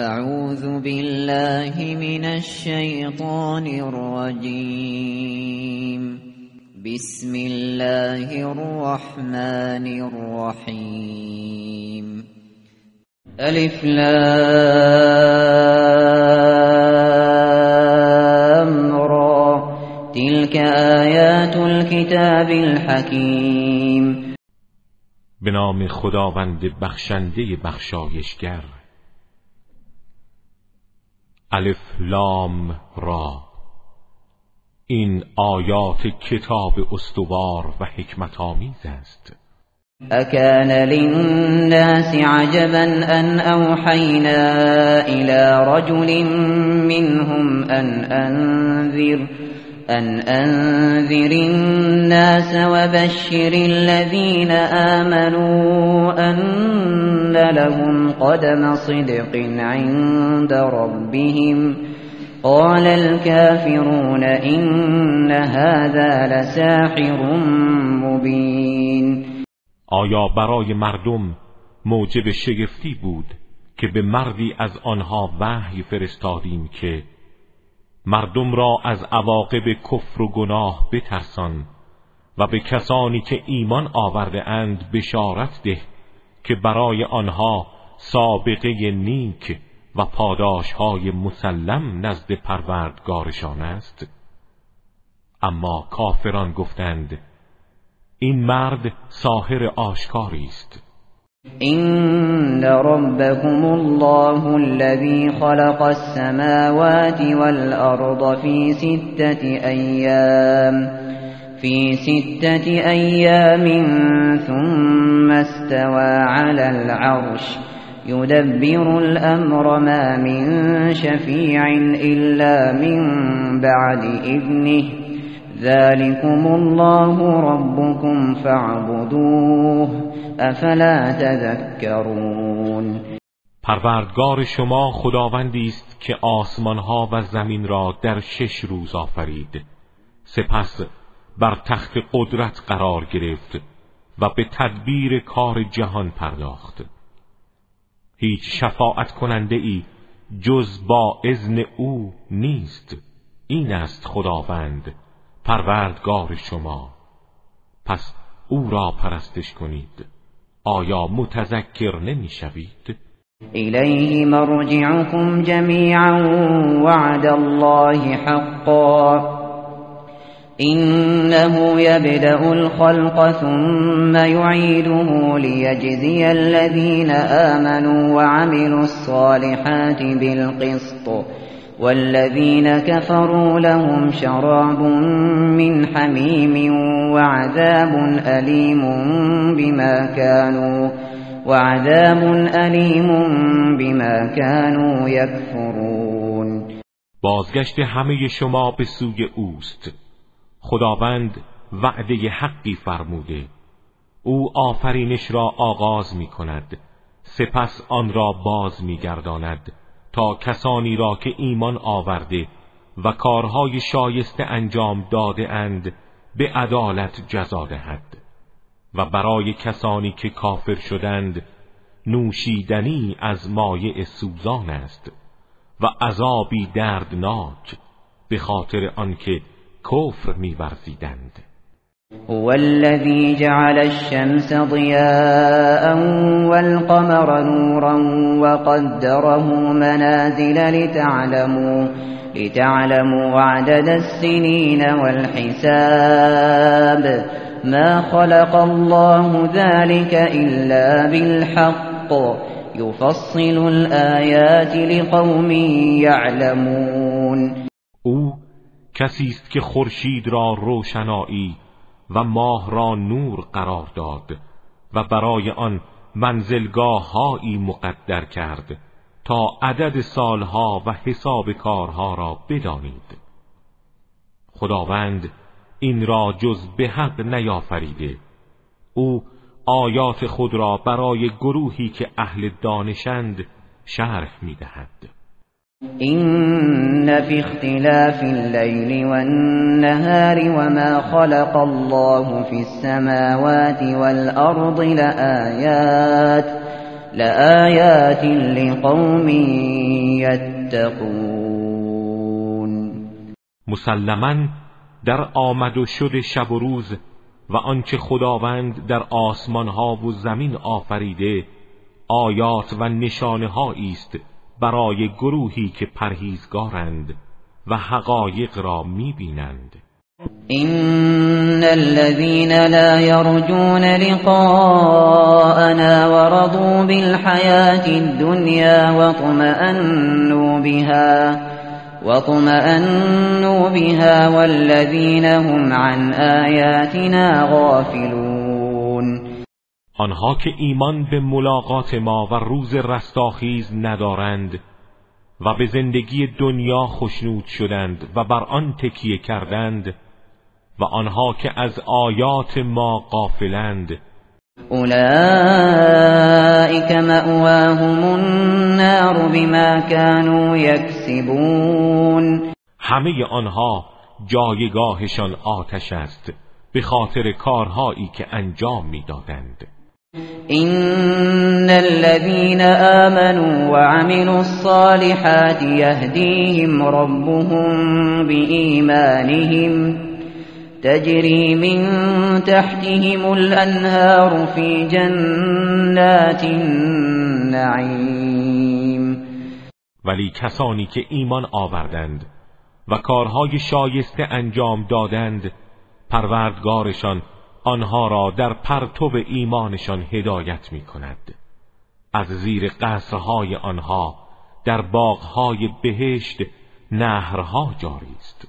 اعوذ بالله من الشیطان الرجیم بسم الله الرحمن الرحیم الف لام را. تلك آیات الكتاب الحکیم به نام خداوند بخشنده بخشایشگر. ألف لام را. این آیات کتاب استوار و حکمت آمیز است. اکان للناس عجبا أن اوحینا إلى رجل منهم أن أنذر أن أنذر الناس وبشر الذين آمنوا ان لهم قدم صدق عند ربهم قال الكافرون إن هذا لساحر مبين. آیا برای مردم موجب شگفتی بود که به مردی از آنها وحی فرستادیم که مردم را از عواقب کفر و گناه بترسان و به کسانی که ایمان آورده اند بشارت ده؟ که برای آنها سابقه نیک و پاداش های مسلم نزد پروردگارشان است. اما کافران گفتند این مرد ساحر آشکاری است. این ربكم الله الذي خلق السماوات والأرض في ستة أيام في ستة أيام ثم استوى على العرش. يدبر الأمر ما من شفيع إلا من بعد إذنه. ذلكم الله ربكم فاعبدوه. افلا تذكرون. پروردگار شما خداوندی است که آسمان ها و زمین را در شش روز آفرید. سپس بر تخت قدرت قرار گرفت. و به تدبیر کار جهان پرداخت. هیچ شفاعت کننده ای جز با اذن او نیست. این است خداوند پروردگار شما. پس او را پرستش کنید. آیا متذکر نمی‌شوید؟ الیه مرجعكم جمیعا وعد الله حقا. إنه يبدأ الخلق ثم يعيده ليجزي الذين آمنوا وعملوا الصالحات بالقسط والذين كفروا لهم شراب من حميم وعذاب أليم بما كانوا وعذاب أليم بما كانوا يكفرون. بازگشت همه شما به سوی اوست. خداوند وعده حقی فرموده. او آفرینش را آغاز می کند سپس آن را باز می گرداند تا کسانی را که ایمان آورده و کارهای شایسته انجام داده اند به عدالت جزا دهد. و برای کسانی که کافر شدند نوشیدنی از مایع سوزان است و عذابی دردناک به خاطر آنکه کفر می‌ورزیدند. هو الذي جعل الشمس ضياء والقمر نورا وقدره منازل لتعلموا لتعلموا عدد السنين والحساب. ما خلق الله ذلك إلا بالحق. يفصل الآيات لقوم يعلمون. کسی است که خورشید را روشنایی و ماه را نور قرار داد و برای آن منزلگاه هایی مقدر کرد تا عدد سالها و حساب کارها را بدانید. خداوند این را جز به حق نیافریده. او آیات خود را برای گروهی که اهل دانشند شرح می‌دهد. إن في اختلاف الليل والنهار وما خلق الله في السماوات والأرض لآيات لآیات لقوم یتقون مسلما در آمد و شد شب و روز و آنچه خداوند در آسمان ها و زمین آفریده آیات و نشانه است. برای گروهی که پرهیزگارند و حقایق را می‌بینند. إن الذين لا يرجون لقاءنا ورضوا بالحياة الدنيا واطمأنوا بها واطمأنوا بها والذين هم عن آياتنا غافلون. آنها که ایمان به ملاقات ما و روز رستاخیز ندارند و به زندگی دنیا خشنود شدند و بر آن تکیه کردند و آنها که از آیات ما غافلند. اولئک مأواهم النار بما كانوا یکسبون. همه آنها جایگاهشان آتش است به خاطر کارهایی که انجام می‌دادند. إن الذين آمنوا وعملوا الصالحات يهديهم ربهم بإيمانهم تجري من تحتهم الأنهار في جنات النعيم ولی کسانی که ایمان آوردند و کارهای شایسته انجام دادند پروردگارشان آنها را در پرتو ایمانشان هدایت می کند از زیر قصرهای آنها در باغهای بهشت نهرها جاری است.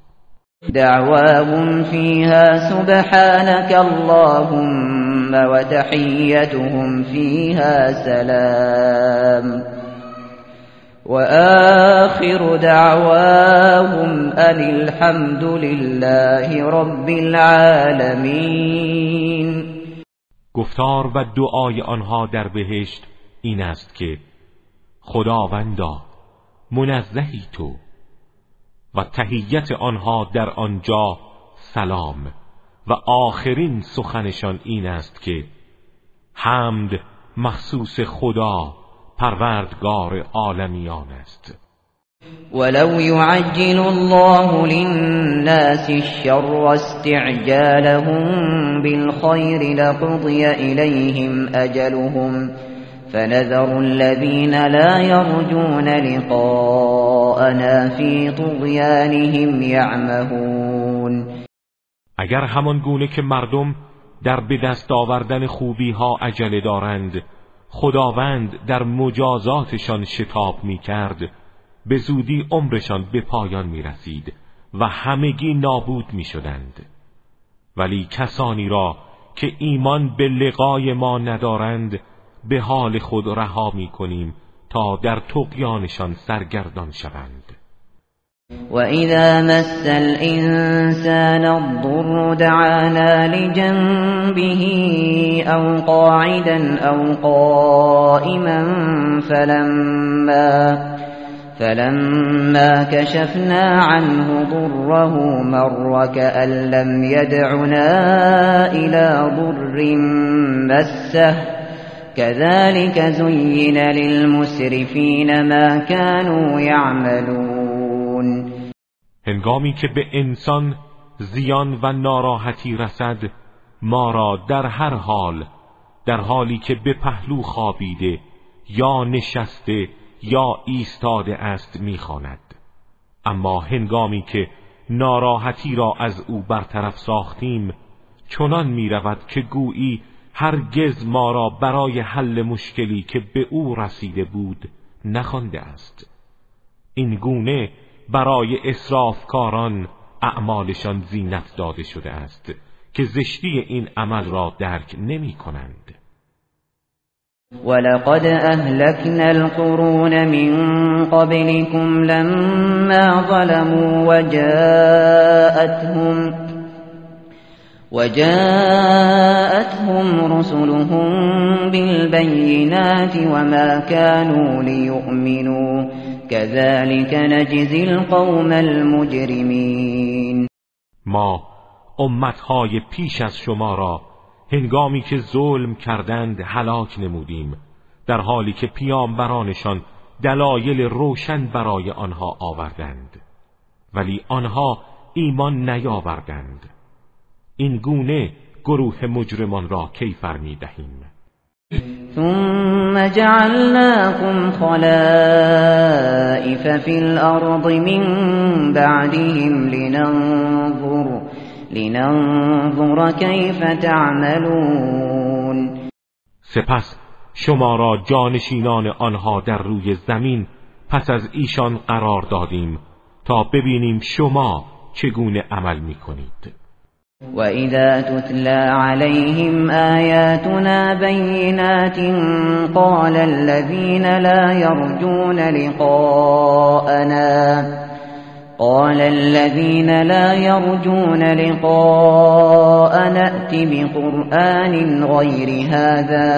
دعواهم فیها سبحانك اللهم وتحیتهم فیها سلام. وآخر دعواهم أن الحمد لله رب العالمین. گفتار و دعای آنها در بهشت این است که خداوندا منزهی تو و تهیت آنها در آنجا سلام و آخرین سخنشان این است که حمد مخصوص خدا پروردگار عالمیان است. ولو يعجل الله للناس الشر استعجالهم بالخير لقضي إليهم أجلهم فنذر الذين لا يرجون لقاءنا في طغيانهم يعمهون. اگر همان گونه که مردم در به دست آوردن خوبی ها عجله دارند خداوند در مجازاتشان شتاب می کرد به زودی عمرشان به پایان می رسید و همگی نابود می شدند ولی کسانی را که ایمان به لقای ما ندارند به حال خود رها می کنیم تا در تقیانشان سرگردان شوند. وإذا مس الإنسان الضر دعانا لجنبه أو قاعدا أو قائما فلما فلما كشفنا عنه ضره مر كأن لم يدعنا إلى ضر مسه كذلك زين للمسرفين ما كانوا يعملون هنگامی که به انسان زیان و ناراحتی رسد ما را در هر حال در حالی که به پهلو خوابیده یا نشسته یا ایستاده است می‌خواند. اما هنگامی که ناراحتی را از او برطرف ساختیم چنان می‌رود که گویی هرگز ما را برای حل مشکلی که به او رسیده بود نخوانده است. این گونه برای اسرافکاران اعمالشان زینت داده شده است که زشتی این عمل را درک نمی کنند. ولقد أهلكنا القرون من قبلكم لما ظلموا وجاءتهم وجاءتهم رسلهم بالبينات وما كانوا ليؤمنوا كذلك نجزي القوم المجرمين. ما امتهای پیش از شما را هنگامی که ظلم کردند هلاک نمودیم در حالی که پیامبرانشان دلایل روشن برای آنها آوردند. ولی آنها ایمان نیاوردند. این گونه گروه مجرمان را کیفر می دهیم؟ ثم جعلناكم خلائف في الأرض من بعدهم لننظر لننظر كيف تعملون. سپس شما را جانشینان آنها در روی زمین پس از ایشان قرار دادیم تا ببینیم شما چگونه عمل می کنید وَإِذَا تُتْلَى عَلَيْهِمْ آيَاتُنَا بَيِّنَاتٍ قَالَ الَّذِينَ لَا يَرْجُونَ لِقَاءَنَا قال الذين لا يرجون لقاء نأت بقرآن غير هذا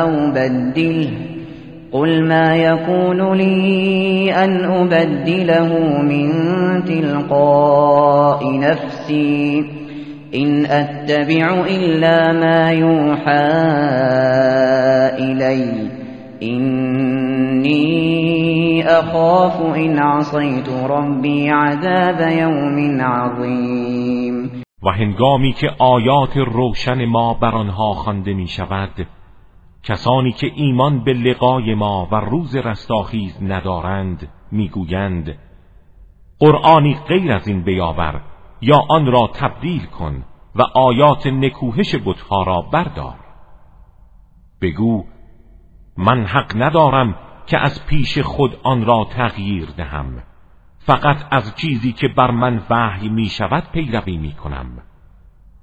أو بدله قل ما يكون لي أن أبدله من تلقاء نفسي إن أتبع إلا ما يوحى إلي. إني أخاف إن عصيت ربي عذاب يوم عظيم. و هنگامی که آیات روشن ما بر آنها خوانده می شود کسانی که ایمان به لقای ما و روز رستاخیز ندارند می‌گویند قرآنی غیر از این بیاور یا آن را تبدیل کن و آیات نکوهش بتها را بردار. بگو من حق ندارم که از پیش خود آن را تغییر دهم. فقط از چیزی که بر من وحی می شود پیروی می کنم.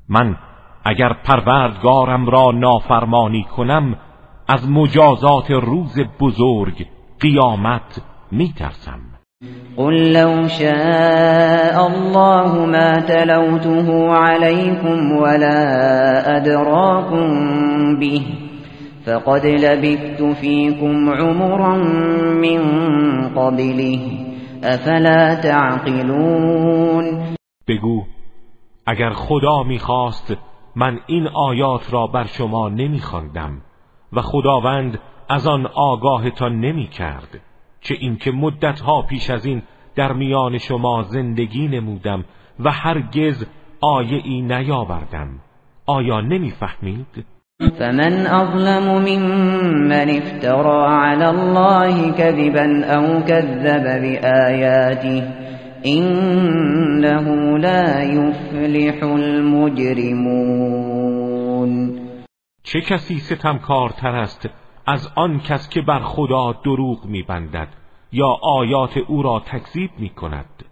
من اگر پروردگارم را نافرمانی کنم از مجازات روز بزرگ قیامت می ترسم. قل لو شاء الله ما تلوته عليكم ولا أدراكم به فقد لبثت فيكم عمرا من قبله افلا تعقلون بگو اگر خدا می‌خواست من این آیات را بر شما نمیخواندم و خداوند از آن آگاهتان نمی‌کرد. چه اینکه مدتها پیش از این در میان شما زندگی نمودم و هرگز آیه ای نیاوردم آیا نمی‌فهمید؟ فمن اظلم ممن افترى على الله كذبا او كذب بآياته انه لا يفلح المجرمون چه کسی ستمکارتر است از آن کس که بر خدا دروغ میبندد یا آیات او را تکذیب می کند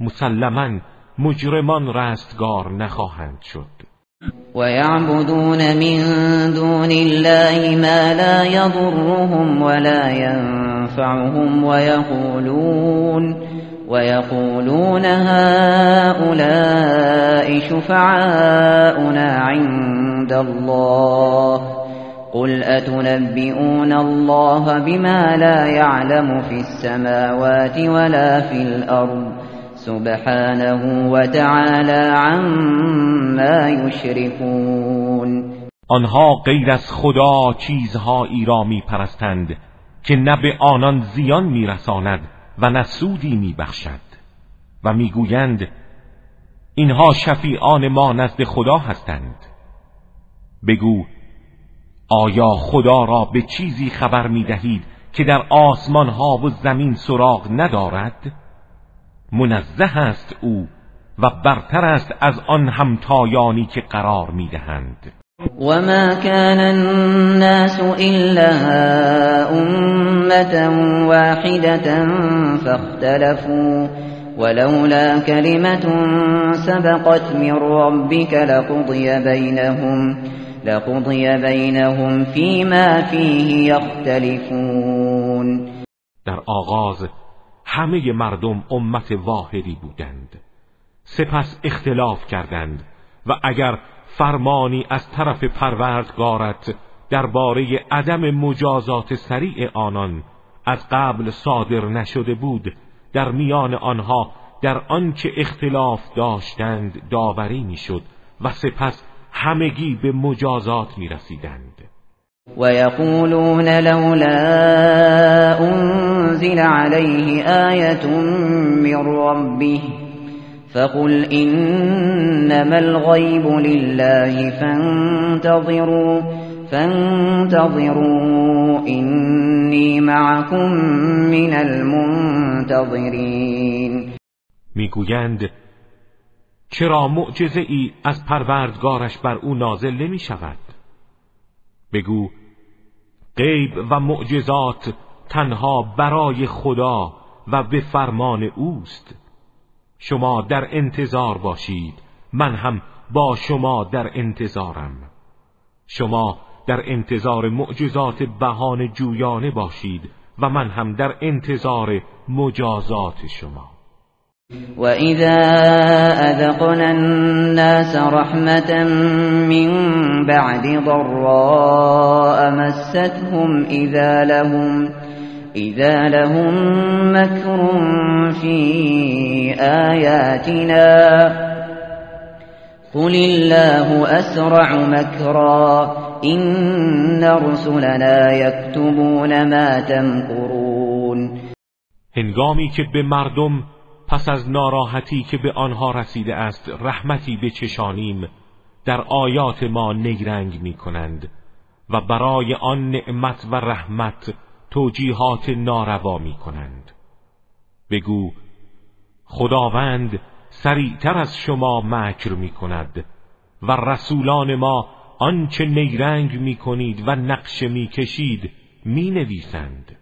مسلما مجرمان رستگار نخواهند شد. ويعبدون من دون الله ما لا يضرهم ولا ينفعهم ويقولون ويقولون هؤلاء شفعاؤنا عند الله قل أتنبئون الله بما لا يعلم في السماوات ولا في الأرض سبحانه وتعالى عما يشركون آنها غیر از خدا چیزهایی را می پرستند که نه به آنان زیان میرساند و نه سودی میبخشد. و می‌گویند اینها شفیعان ما نزد خدا هستند. بگو آیا خدا را به چیزی خبر می دهید که در آسمان ها و زمین سراغ ندارد؟ منزه است او و برتر است از آن همتایانی که قرار می دهند وما كان الناس إلا أمة واحدة فاختلفوا ولولا كلمة سبقت من ربك لقضي بينهم لقضی بینهم فیما فیه یختلفون در آغاز همه مردم امت واحدی بودند. سپس اختلاف کردند و اگر فرمانی از طرف پروردگارت درباره عدم مجازات سریع آنان از قبل صادر نشده بود در میان آنها در آنچه اختلاف داشتند داوری می‌شد و سپس همگی به مجازات می رسیدند ويقولون لولا أنزل عليه آية من ربه فقل إنما الغيب لله فانتظروا فانتظروا إني معكم من المنتظرين. میگویند چرا معجزه ای از پروردگارش بر او نازل نمی شود؟ بگو غیب و معجزات تنها برای خدا و به فرمان اوست. شما در انتظار باشید من هم با شما در انتظارم. شما در انتظار معجزات بهان جویانه باشید و من هم در انتظار مجازات شما. وَإِذَا أَذَقْنَا النَّاسَ رَحْمَةً مِّن بَعْدِ ضَرَّاءَ مَسَّتْهُمْ إِذَا لَهُمْ إِذَا لَهُم مَّكْرٌ فِي آيَاتِنَا قُلِ اللَّهُ أَسْرَعُ مَكْرًا إِنَّ رُسُلَنَا يَكْتُبُونَ مَا تَمْكُرُونَ هنگامی که به مردم پس از ناراحتی که به آنها رسیده است رحمتی بچشانیم. در آیات ما نیرنگ می کنند و برای آن نعمت و رحمت توجیهات ناروا می کنند بگو خداوند سریعتر از شما مکر می کند و رسولان ما آنچه نیرنگ می کنید و نقشه می کشید می نویسند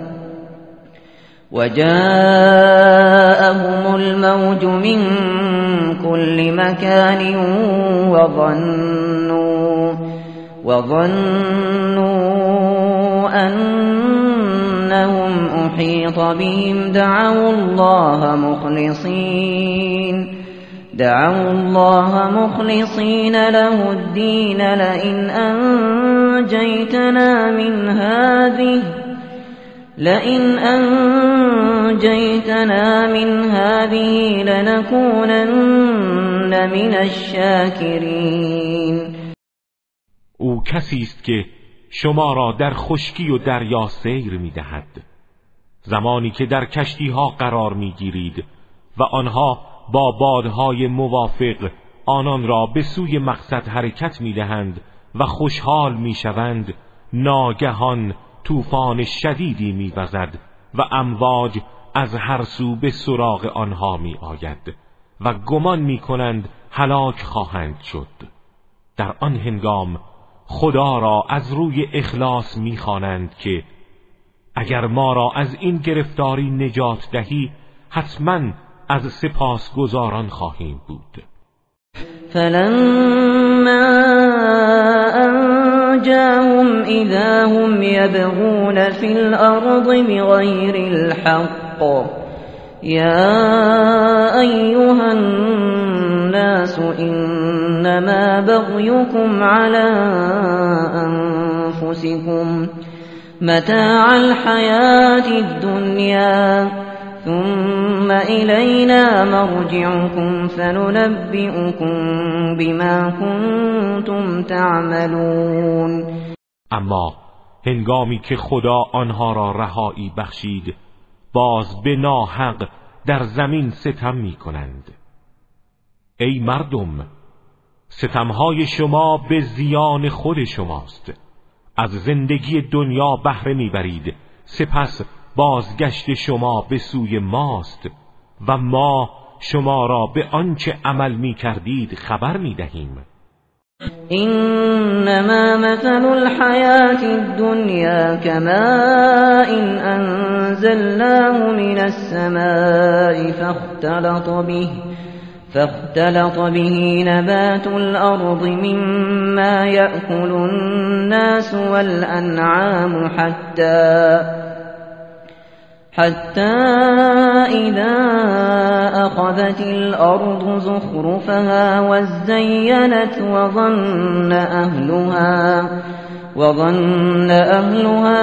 وجاءهم الموج من كل مكان وظنوا وظنوا أنهم أحيط بهم. دعوا الله مخلصين. دعوا الله مخلصين له الدين لئن أنجيتنا من هذه لئن أنجيتنا من هذه لنكونن من الشاکرین او کسی است که شما را در خشکی و دریا سیر می‌دهد. زمانی که در کشتی ها قرار می‌گیرید و آنها با بادهای موافق آنان را به سوی مقصد حرکت می‌دهند و خوشحال می‌شوند ناگهان طوفان شدیدی میوزد و امواج از هر سو به سراغ آنها می آید و گمان می کنند هلاک خواهند شد. در آن هنگام خدا را از روی اخلاص می‌خوانند که اگر ما را از این گرفتاری نجات دهی حتما از سپاس گذاران خواهیم بود. فلما نجاهم إذا هم يبغون في الأرض بغير الحق. يا أيها الناس إنما بغيكم على أنفسكم متاع الحياة الدنيا. ثم إلينا مرجعكم فننبئكم بما كنتم تعملون. اما هنگامی که خدا آنها را رهایی بخشید باز به ناحق در زمین ستم می کنند ای مردم ستمهای شما به زیان خود شماست. از زندگی دنیا بهره می‌برید. سپس بازگشت شما به سوی ماست و ما شما را به آنچه عمل می کردید خبر می دهیم. انما مثل الحیات الدنیا كماء انزلناه من السماء فاختلط به فاختلط به نبات الأرض مما يأكل الناس والأنعام حتى حتى إذا أخذت الأرض زخرفها وزينت وظن أهلها وظن أهلها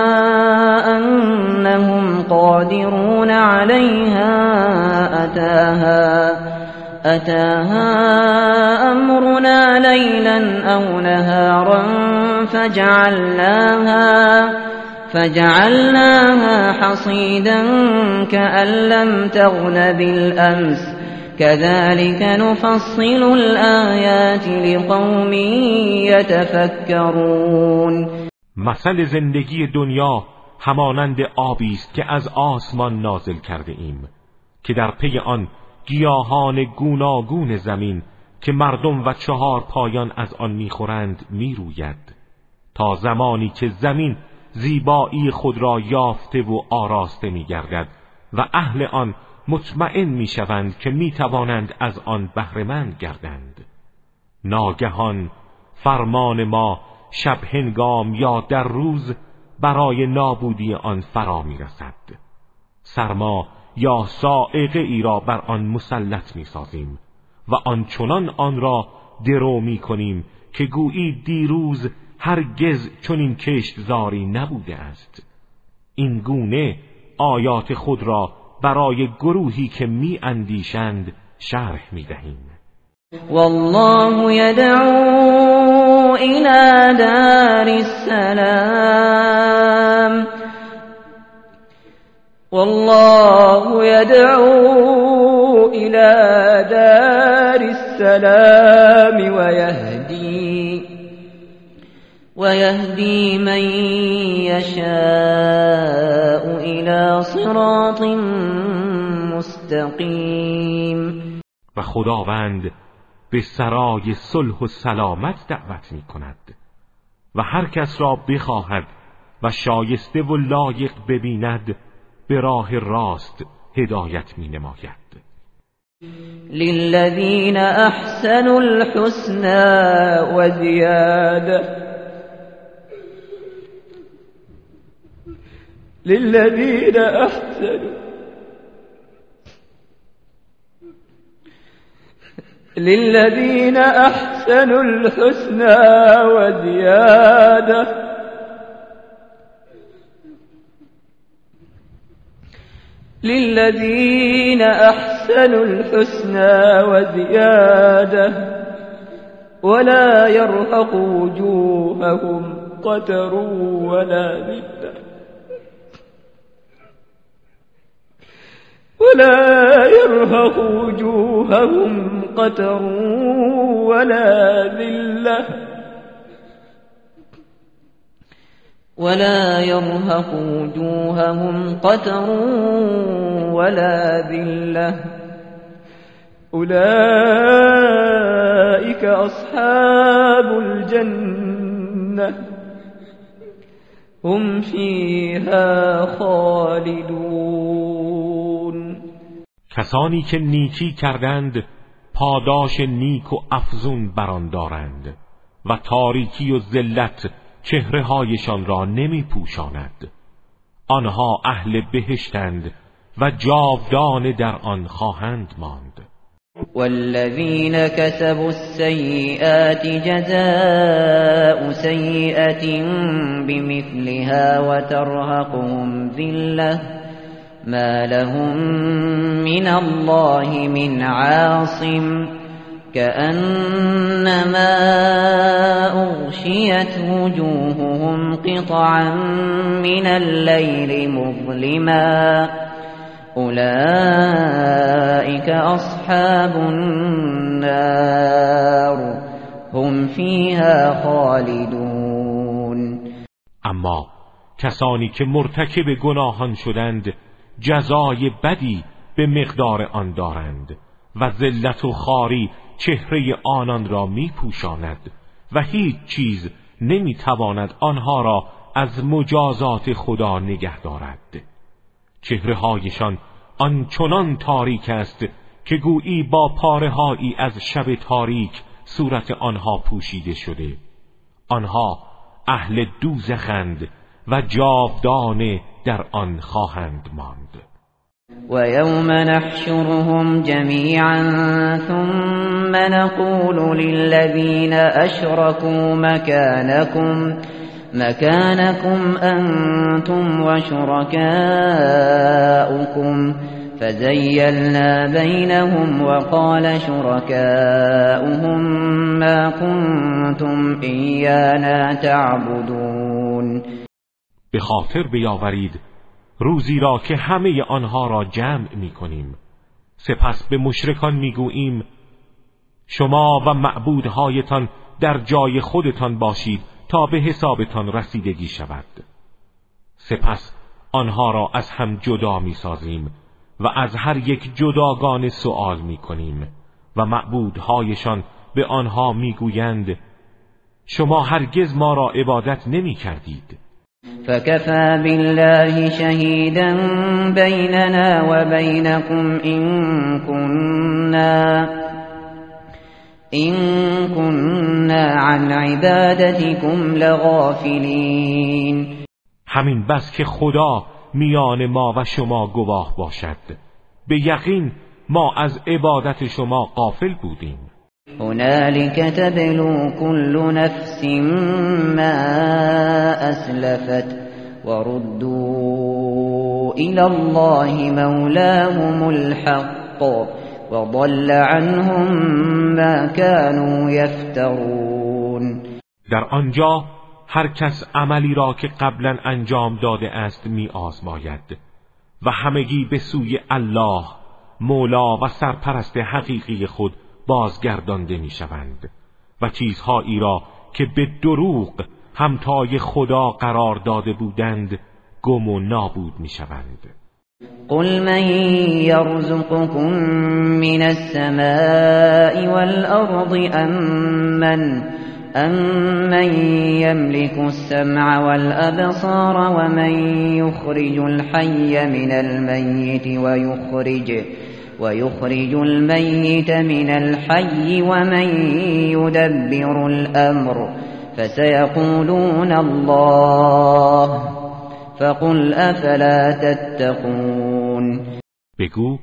أنهم قادرون عليها أتاها أتاها أمرنا ليلا أو نهارا فجعلناها فجعلناها حصيدا كأن لم تغن بالأمس. كذلك نفصل الآيات لقوم يتفكرون. مثل زندگی دنیا همانند آبی است که از آسمان نازل کرده ایم که در پی آن گیاهان گوناگون زمین که مردم و چهار پایان از آن می‌خورند می‌روید. تا زمانی که زمین زیبایی خود را یافته و آراسته میگردد و اهل آن مطمئن می‌شوند که می‌توانند از آن بهرهمند گردند. ناگهان فرمان ما شب هنگام یا در روز برای نابودی آن فرا می‌رسد. سرما یا سائقه ای را بر آن مسلط می‌سازیم و آنچنان آن را درو می کنیم که گویی دیروز هرگز چنین کشتزاری نبوده است. این گونه آیات خود را برای گروهی که می اندیشند شرح می دهیم. والله يدعو الى دار السلام. والله يدعو الى دار السلام ويهدي ويهدي من يشاء الى صراط مستقیم و خداوند به سرای صلح و سلامت دعوت می کند و هر کس را بخواهد و شایسته و لایق ببیند به راه راست هدایت می نماید للذین احسنوا الحسنى و زیاده للذین أحسنوا. للذين أحسنوا الحسنى وزيادة. للذين أحسنوا الحسنى وزيادة. ولا يرهق وجوههم قتر ولا ذلة. ولا يرهق وجوههم قتر ولا ذلة. ولا يرهق وجوههم قتر ولا ذلة. أولئك أصحاب الجنة. هم فيها خالدون. کسانی که نیکی کردند پاداش نیک و افزون بران دارند و تاریکی و ذلت چهره هایشان را نمی پوشاند آنها اهل بهشتند و جاودان در آن خواهند ماند. والذین كسبوا السیئات جزاء سیئة بمثلها وترهقهم ذله ما لهم من الله من عاصم كأنما أغشيت وجوههم قطعا من الليل مظلما أولئك أصحاب النار هم فيها خالدون اما کسانی که مرتکب گناهان شدند جزای بدی به مقدار آن دارند و ذلت و خاری چهره آنان را می پوشاند و هیچ چیز نمی تواند آنها را از مجازات خدا نگه دارد. چهره هایشان آنچنان تاریک است که گویی با پاره از شب تاریک صورت آنها پوشیده شده. آنها اهل دوزخند و جاودانه در آن خواهند ماند. ويوم نحشرهم جميعا ثم نقول للذين أشركوا مكانكم مكانكم أنتم وشركاؤكم. فزيلنا بينهم وقال شركاؤهم ما كنتم إيانا تعبدون. به خاطر بیاورید روزی را که همه آنها را جمع می کنیم سپس به مشرکان می گوییم شما و معبودهایتان در جای خودتان باشید تا به حسابتان رسیدگی شود. سپس آنها را از هم جدا می سازیم و از هر یک جداگان سؤال می کنیم و معبودهایشان به آنها می گویند شما هرگز ما را عبادت نمی کردید فكفى بالله شهيدا بيننا وبينكم إن كنا إن كنا عن عبادتكم لغافلين همین بس که خدا میان ما و شما گواه باشد. به یقین ما از عبادت شما قافل بودیم. هنالك تبلو كل نفس ما أسلفت وردوا إلى الله مولاهم الحق وضل عنهم ما كانوا يفترون. در آنجا هر کس عملی را که قبلا انجام داده است می آزماید و همگی به سوی الله مولا و سرپرست حقیقی خود بازگردانده می شوند و چیزهایی را که به دروغ همتای خدا قرار داده بودند گم و نابود می شوند قل من يرزقكم من السماء والأرض أم من يملك السمع والأبصار ومن يخرج الحي من الميت ويخرج ويخرج الميت من الحي ومن يدبر الأمر فسيقولون الله فقل افلا تتقون بگو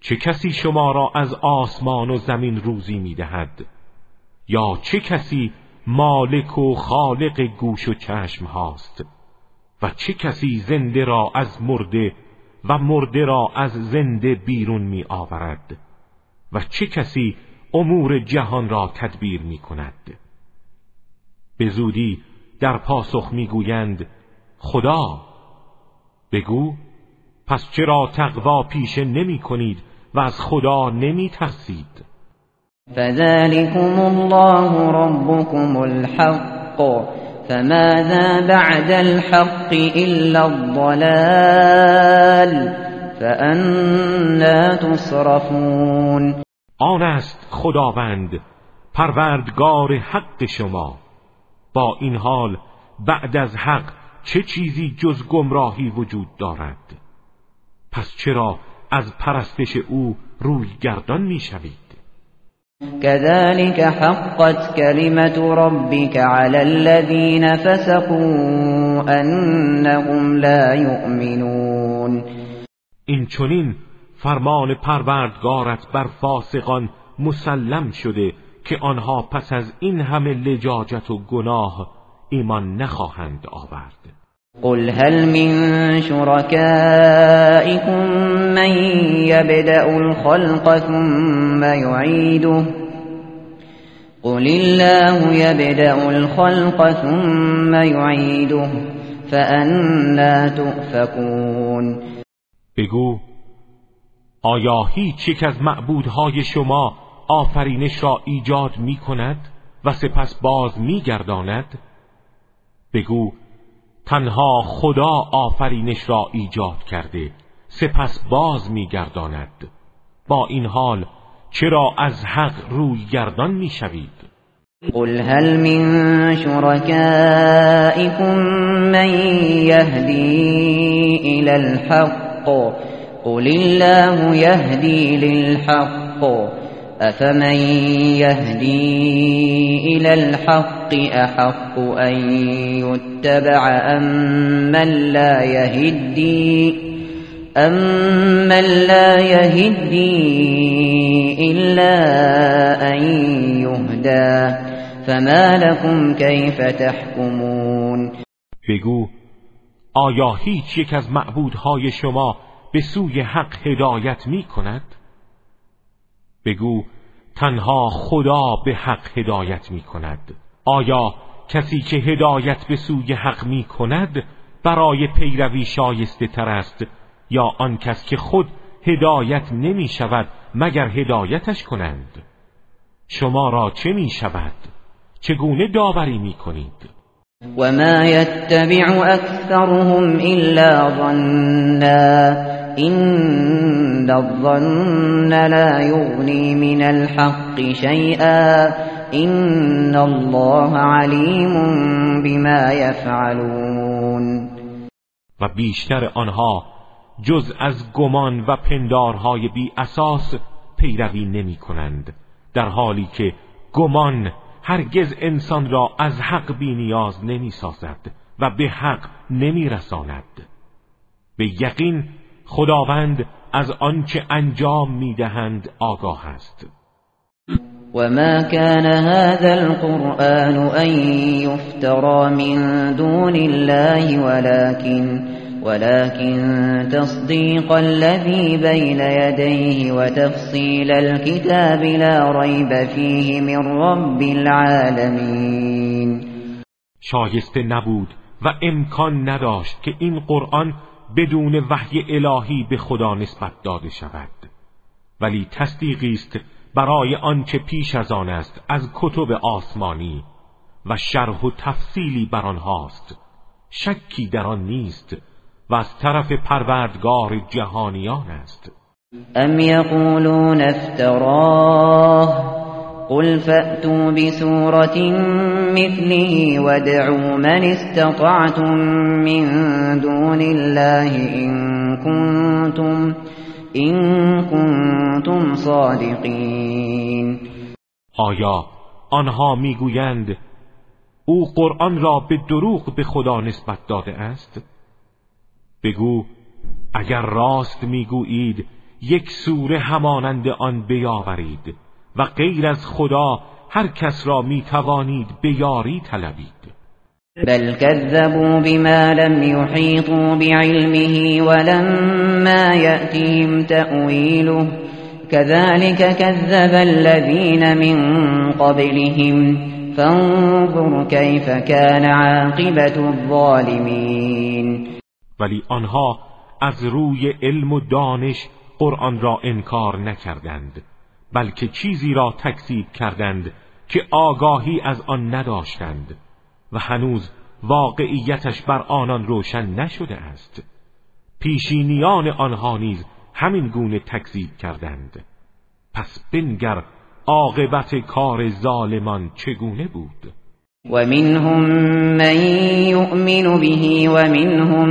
چه کسی شما را از آسمان و زمین روزی می‌دهد؟ یا چه کسی مالک و خالق گوش و چشم هاست؟ و چه کسی زنده را از مرده و مرده را از زنده بیرون می آورد و چه کسی امور جهان را تدبیر می کند؟ به زودی در پاسخ می گویند خدا بگو پس چرا تقوا پیشه نمی کنید و از خدا نمی ترسید؟ فذلكم الله ربكم الحق. فماذا بعد الحق إلا الضلال فأنا تصرفون. آن است خداوند پروردگار حق شما. با این حال بعد از حق چه چیزی جز گمراهی وجود دارد؟ پس چرا از پرستش او روی گردان می شوید كذلك حقت كلمة ربك على الذين فسقوا أنهم لا يؤمنون. این چنین فرمان پروردگارت بر فاسقان مسلم شده که آنها پس از این همه لجاجت و گناه ایمان نخواهند آورد. قل هل من شركائكم من يبدأ الخلق ثم يعيده قل الله يبدأ الخلق ثم يعيده فأنا تؤفكون بگو آیا هیچ یک از معبودهای شما آفرینش را ایجاد می کند و سپس باز می گرداند؟ بگو تنها خدا آفرینش را ایجاد کرده سپس باز میگرداند. با این حال چرا از حق روی گردان می‌شوید؟ قل هل من شركائكم من يهدي الى الحق؟ قل الله يهدي للحق. افمن يهدي الى الحق؟ بالحق احق ان يتبع ام من لا يهدي من لا يهدي الا ان يهدى. فما لكم كيف تحكمون؟ بگو آیا هیچ یک از معبودهای شما به سوی حق هدایت می کند؟ بگو تنها خدا به حق هدایت می کند. آیا کسی که هدایت به سوی حق می کند برای پیروی شایسته تر است؟ یا آن کس که خود هدایت نمی شود مگر هدایتش کنند؟ شما را چه می شود؟ چگونه داوری می کنید؟ وما يتبع أكثرهم إلا ظنا إن الظن لا يغني من الحق شيئا إن الله عليم بما يفعلون و بیشتر آنها جز از گمان و پندارهای بی اساس پیروی نمی کنند در حالی که گمان هرگز انسان را از حق بی نیاز نمی سازد و به حق نمی رساند. به یقین خداوند از آنچه انجام می دهند آگاه است. و ما كان هذا القرآن ان يفترى من دون الله ولكن ولكن تصديق الذي بين يديه وتفصيل الكتاب لا ريب فيه من رب العالمين. شایسته نبود و امکان نداشت که این قرآن بدون وحی الهی به خدا نسبت داده شود. ولی تصدیقی است برای آنچه پیش از آن است از کتب آسمانی و شرح و تفصیلی بر آنهاست. شکی در آن نیست و از طرف پروردگار جهانیان است. ام یقولون افتراه قل فأتوا بسورة مثله وادعوا من استطعتم من دون الله إن كنتم, إن كنتم صادقین آیا آنها می‌گویند او قرآن را به دروغ به خدا نسبت داده است؟ بگو اگر راست می‌گویید یک سوره همانند آن بیاورید و غیر از خدا هر کس را می‌توانید بیاری طلبید بل كذبوا بما لم يحيطوا بعلمه ولما يأتهم تأويله كذلك كذب الذين من قبلهم فانظر كيف كان عاقبة الظالمين. ولی آنها از روی علم و دانش قرآن را انکار نکردند بلکه چیزی را تکذیب کردند که آگاهی از آن نداشتند. و هنوز واقعیتش بر آنان روشن نشده است. پیشینیان آنها نیز همین گونه تکذیب کردند. پس بنگر عاقبت کار ظالمان چگونه بود؟ ومنهم من يؤمن به ومنهم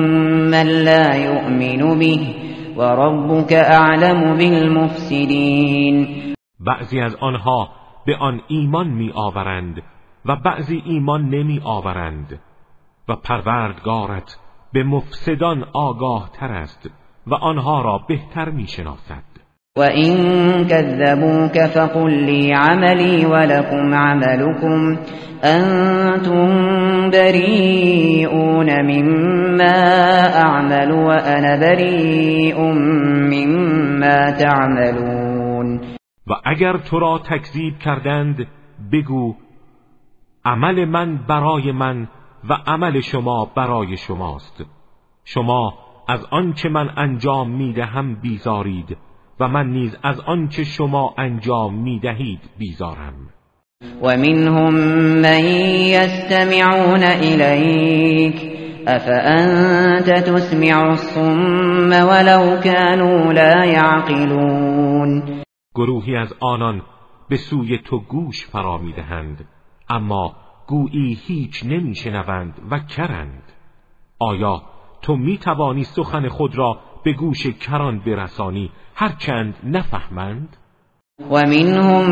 من لا يؤمن به وربك اعلم بالمفسدين بعضی از آنها به آن ایمان می آورند و بعضی ایمان نمی آورند و پروردگارت به مفسدان آگاه تر است و آنها را بهتر می شناسد. وَإِن كَذَّبُوكَ فَقُل لِّي عَمَلِي وَلَكُمْ عَمَلُكُمْ أَنتُم بَرِيئُونَ مِمَّا أَعْمَلُ وَأَنَا بَرِيءٌ مِّمَّا تَعْمَلُونَ. و اگر تو را تکذیب کردند بگو عمل من برای من و عمل شما برای شماست. شما از آنچه من انجام می‌دهم بیزارید و من نیز از آنچه شما انجام می دهید بیزارم. و منهم من یستمعون الیک افانت تسمع الصم ولو كانوا لا يعقلون گروهی از آنان به سوی تو گوش فرا می‌دهند. اما گویی هیچ نمیشنوند و کرند. آیا تو می توانی سخن خود را به گوش کران برسانی؟ هرچند نفهمند. و منهم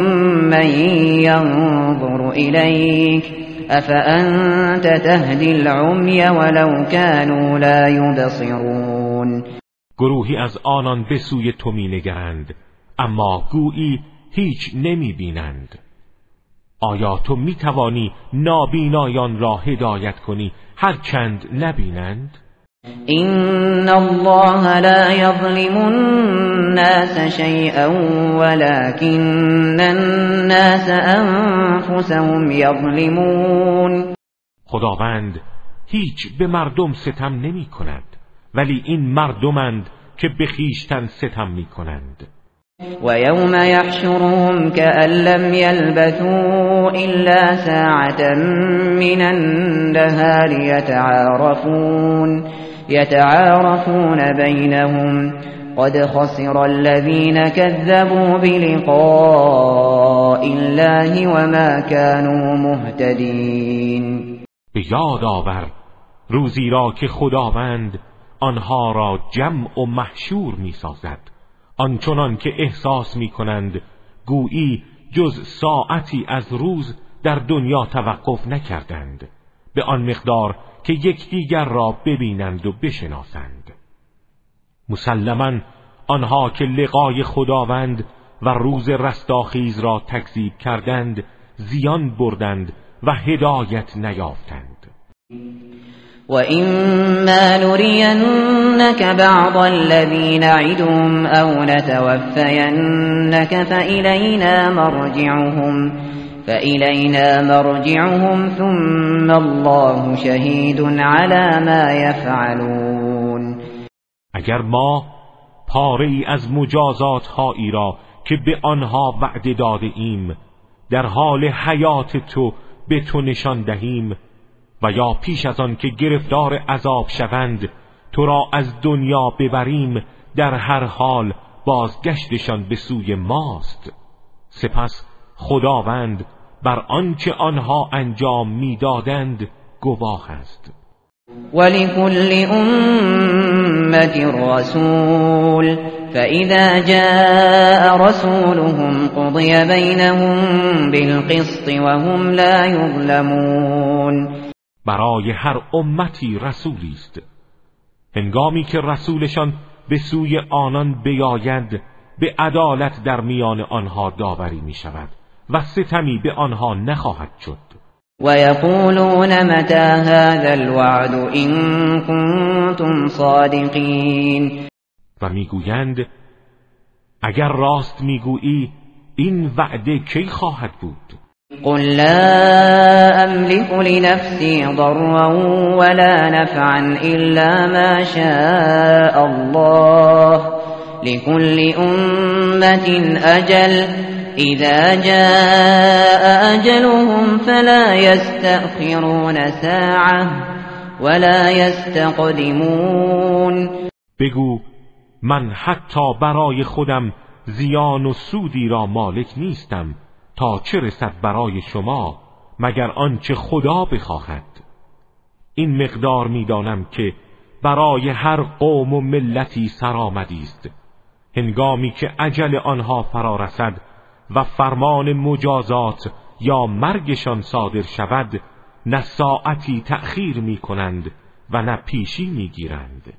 من ینظر إليك أفأنت تهدي العمي ولو كانوا لا يبصرون؟ گروهی از آنان به سوی تو می نگرند اما گویی هیچ نمی بینند آیا تو می توانی نابینایان را هدایت کنی؟ هرچند نبینند؟ این الله لا یظلم الناس شیئا ولكن الناس انفسهم یظلمون خداوند هیچ به مردم ستم نمی کند ولی این مردمند که به خیشتن ستم می کنند ويوم يحشرهم كأن لم يلبثوا إلا ساعة من النهار يتعارفون يتعارفون بينهم. قد خسر الذين كذبوا بلقاء الله وما كانوا مهتدين. به آور روزی را که خداوند آنها را جمع و محشور می سازد آنچنان که احساس می کنند گویی جز ساعتی از روز در دنیا توقف نکردند. به آن مقدار که یکدیگر را ببینند و بشناسند. مسلما آنها که لقای خداوند و روز رستاخیز را تکذیب کردند زیان بردند و هدایت نیافتند. وَإِمَّا نُرِيَنَّكَ بَعْضَ الَّذِي نَعِدُهُمْ أَوْ نَتَوَفَّيَنَّكَ فَإِلَيْنَا مَرْجِعُهُمْ فَإِلَيْنَا مَرْجِعُهُمْ ثُمَّ اللَّهُ شَهِيدٌ عَلَى مَا يَفْعَلُونَ اگر ما پاره ای از مجازات هایی را که به آنها وعده داده ایم در حال حیات تو به تو نشان دهیم و یا پیش از آن که گرفتار عذاب شوند تو را از دنیا ببریم در هر حال بازگشتشان به سوی ماست. سپس خداوند بر آنچه آنها انجام می‌دادند گواه است. ولكل امت رسول فإذا جاء رسولهم قضي بينهم بالقسط وهم لا يظلمون برای هر امتی رسولی است. هنگامی که رسولشان به سوی آنان بیاید به عدالت در میان آنها داوری می شود و ستمی به آنها نخواهد شد. و یقولون متى هذا الوعد این کنتم صادقین و می‌گویند اگر راست می‌گویی این وعده کی خواهد بود؟ قل لا أملك لنفسي ضرا ولا نفعا إلا ما شاء الله لكل أمة أجل إذا جاء أجلهم فلا يستأخرون ساعة ولا يستقدمون بگو من حتی برای خودم زیان و سودی را مالک نیستم. تا چه رسد برای شما مگر آنچه خدا بخواهد؟ این مقدار می‌دانم که برای هر قوم و ملتی سرآمدی است. هنگامی که عجل آنها فرا رسد و فرمان مجازات یا مرگشان صادر شود نه ساعتی تأخیر می کنند و نه پیشی می گیرند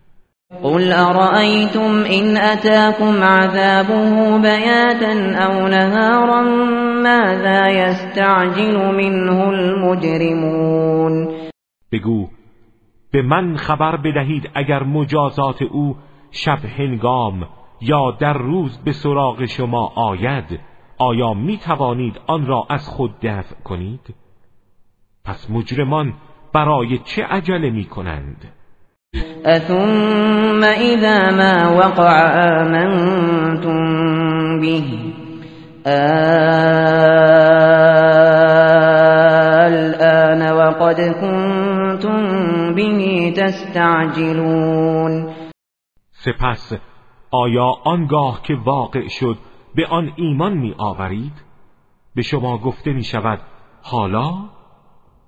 قل أرأيتم إن أتاكم عذابه بياتا أو نهارا ماذا يستعجل منه المجرمون بگو به من خبر بدهید اگر مجازات او شب هنگام یا در روز به سراغ شما آید آیا می توانید آن را از خود دفع کنید؟ پس مجرمان برای چه عجله می کنند؟ اثم اذا ما وقع آمنتم به الآن وقد كنتم به تستعجلون سپس آیا آنگاه که واقع شد به آن ایمان می آورید؟ به شما گفته می شود حالا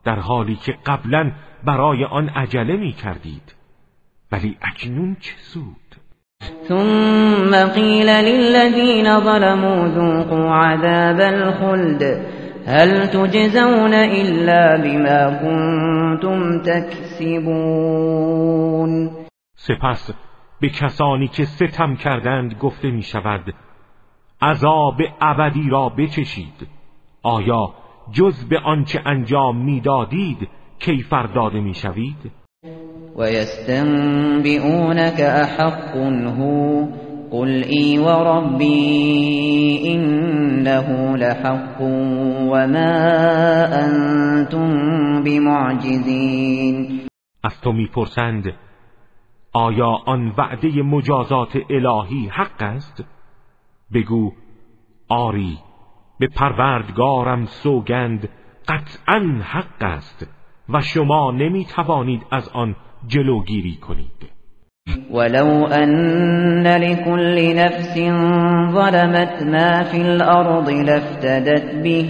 در حالی که قبلا برای آن عجله می کردید ولی اکنون چه سود ثم قیل للذین ظلموا ذوقوا عذاب الخلد. هل تجزون الا بما كنتم تکسبون؟ سپس به کسانی که ستم کردند گفته می شود عذاب ابدی را بچشید. آیا جز به آنچه انجام می‌دادید کیفر داده می‌شوید؟ و یستنبئونک احق هو قل ای و ربی انه لحق و ما انتم بمعجزین از تو می‌پرسند آیا آن وعده مجازات الهی حق است؟ بگو آری به پروردگارم سوگند قطعا حق است. و شما نمی توانید از آن جلوگیری کنید. ولو ان لكل نفس ظلمت ما في الارض لافتدت به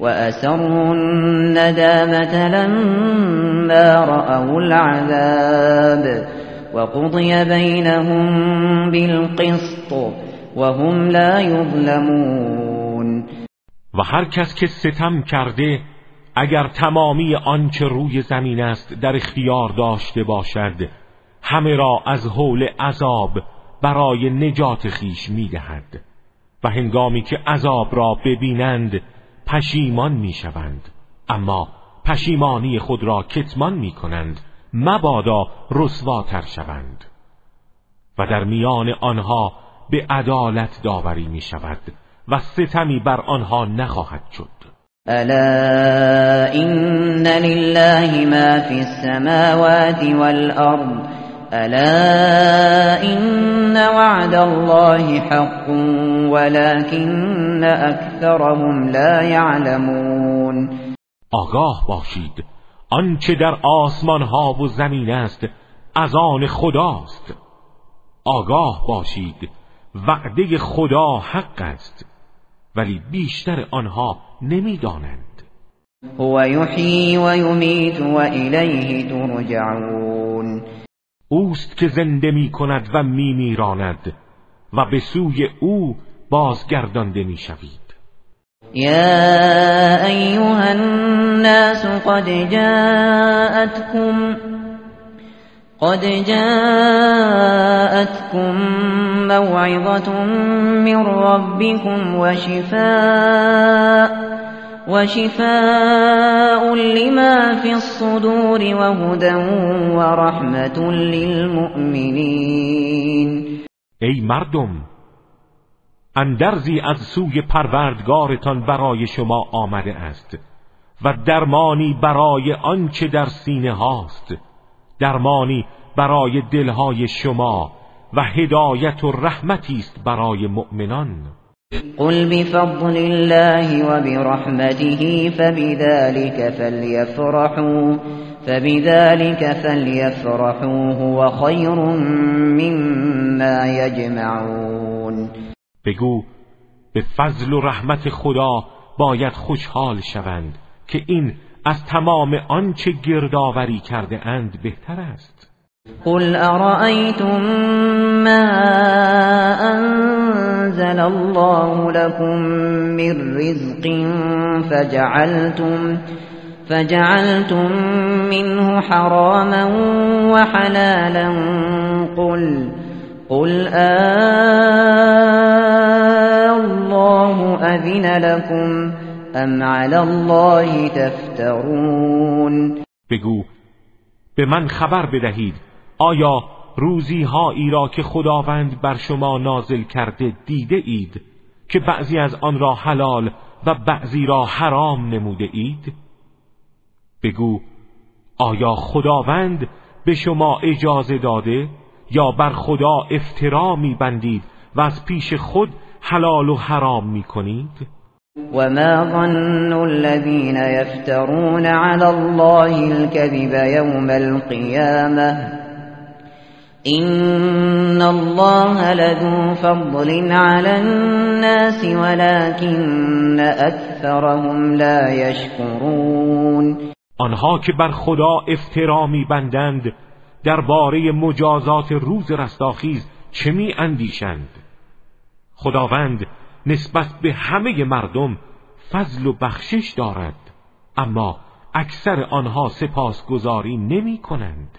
واسروا الندامه لما راوا العذاب وقضي بينهم بالقسط وهم لا يظلمون. و هر کس که ستم کرده اگر تمامی آنچه روی زمین است در اختیار داشته باشد همه را از حول عذاب برای نجات خیش می‌دهد. و هنگامی که عذاب را ببینند پشیمان می‌شوند. اما پشیمانی خود را کتمان می‌کنند مبادا رسواتر شوند. و در میان آنها به عدالت داوری می شود و ستمی بر آنها نخواهد شد. الا این لله ما فی السماوات والارض الا این وعد الله حق ولكن اکثرهم لا يعلمون آگاه باشید. آنچه در آسمان ها و زمین است از آن خداست. آگاه باشید. وعده خدا حق است. ولی بیشتر آنها نمی‌دانند. هو یحیی و یمیت و الیه ترجعون. اوست که زنده می کند و می میراند و به سوی او بازگردانده می شوید یا ایها الناس قد جاءتكم قد جاءتكم موعظة من ربكم وشفاء وشفاء لما في الصدور وهدى ورحمة للمؤمنين. ای مردم اندرزی از سوی پروردگارتان برای شما آمده است و درمانی برای آنچه در سینه هاست درمانی برای دلهای شما و هدایت و رحمتی است برای مؤمنان. قل بفضل الله وبرحمته فبذلك فليفرحوا فبذلك فليفرحوا هو خير مما يجمعون. بگو به فضل و رحمت خدا باید خوشحال شوند که این از تمام آنچه گردآوری کرده اند بهتر است. قل ارائیتم ما انزل الله لكم من رزق فجعلتم فجعلتم منه حراما وحلالا قل قل الله أذن لكم ام علی الله تفترون بگو به من خبر بدهید. آیا روزی هایی را که خداوند بر شما نازل کرده دیده اید که بعضی از آن را حلال و بعضی را حرام نموده اید؟ بگو آیا خداوند به شما اجازه داده یا بر خدا افترا میبندید و از پیش خود حلال و حرام می‌کنید وما ظن الذين يفترون على الله الكذب يوم القيامة إن الله لذو فضل على الناس ولكن أكثرهم لا يشكرون آنها که بر خدا افترا میبندند درباره مجازات روز رستاخیز چه می اندیشند؟ خداوند نسبت به همه مردم فضل و بخشش دارد اما اکثر آنها سپاسگزاری نمی کنند.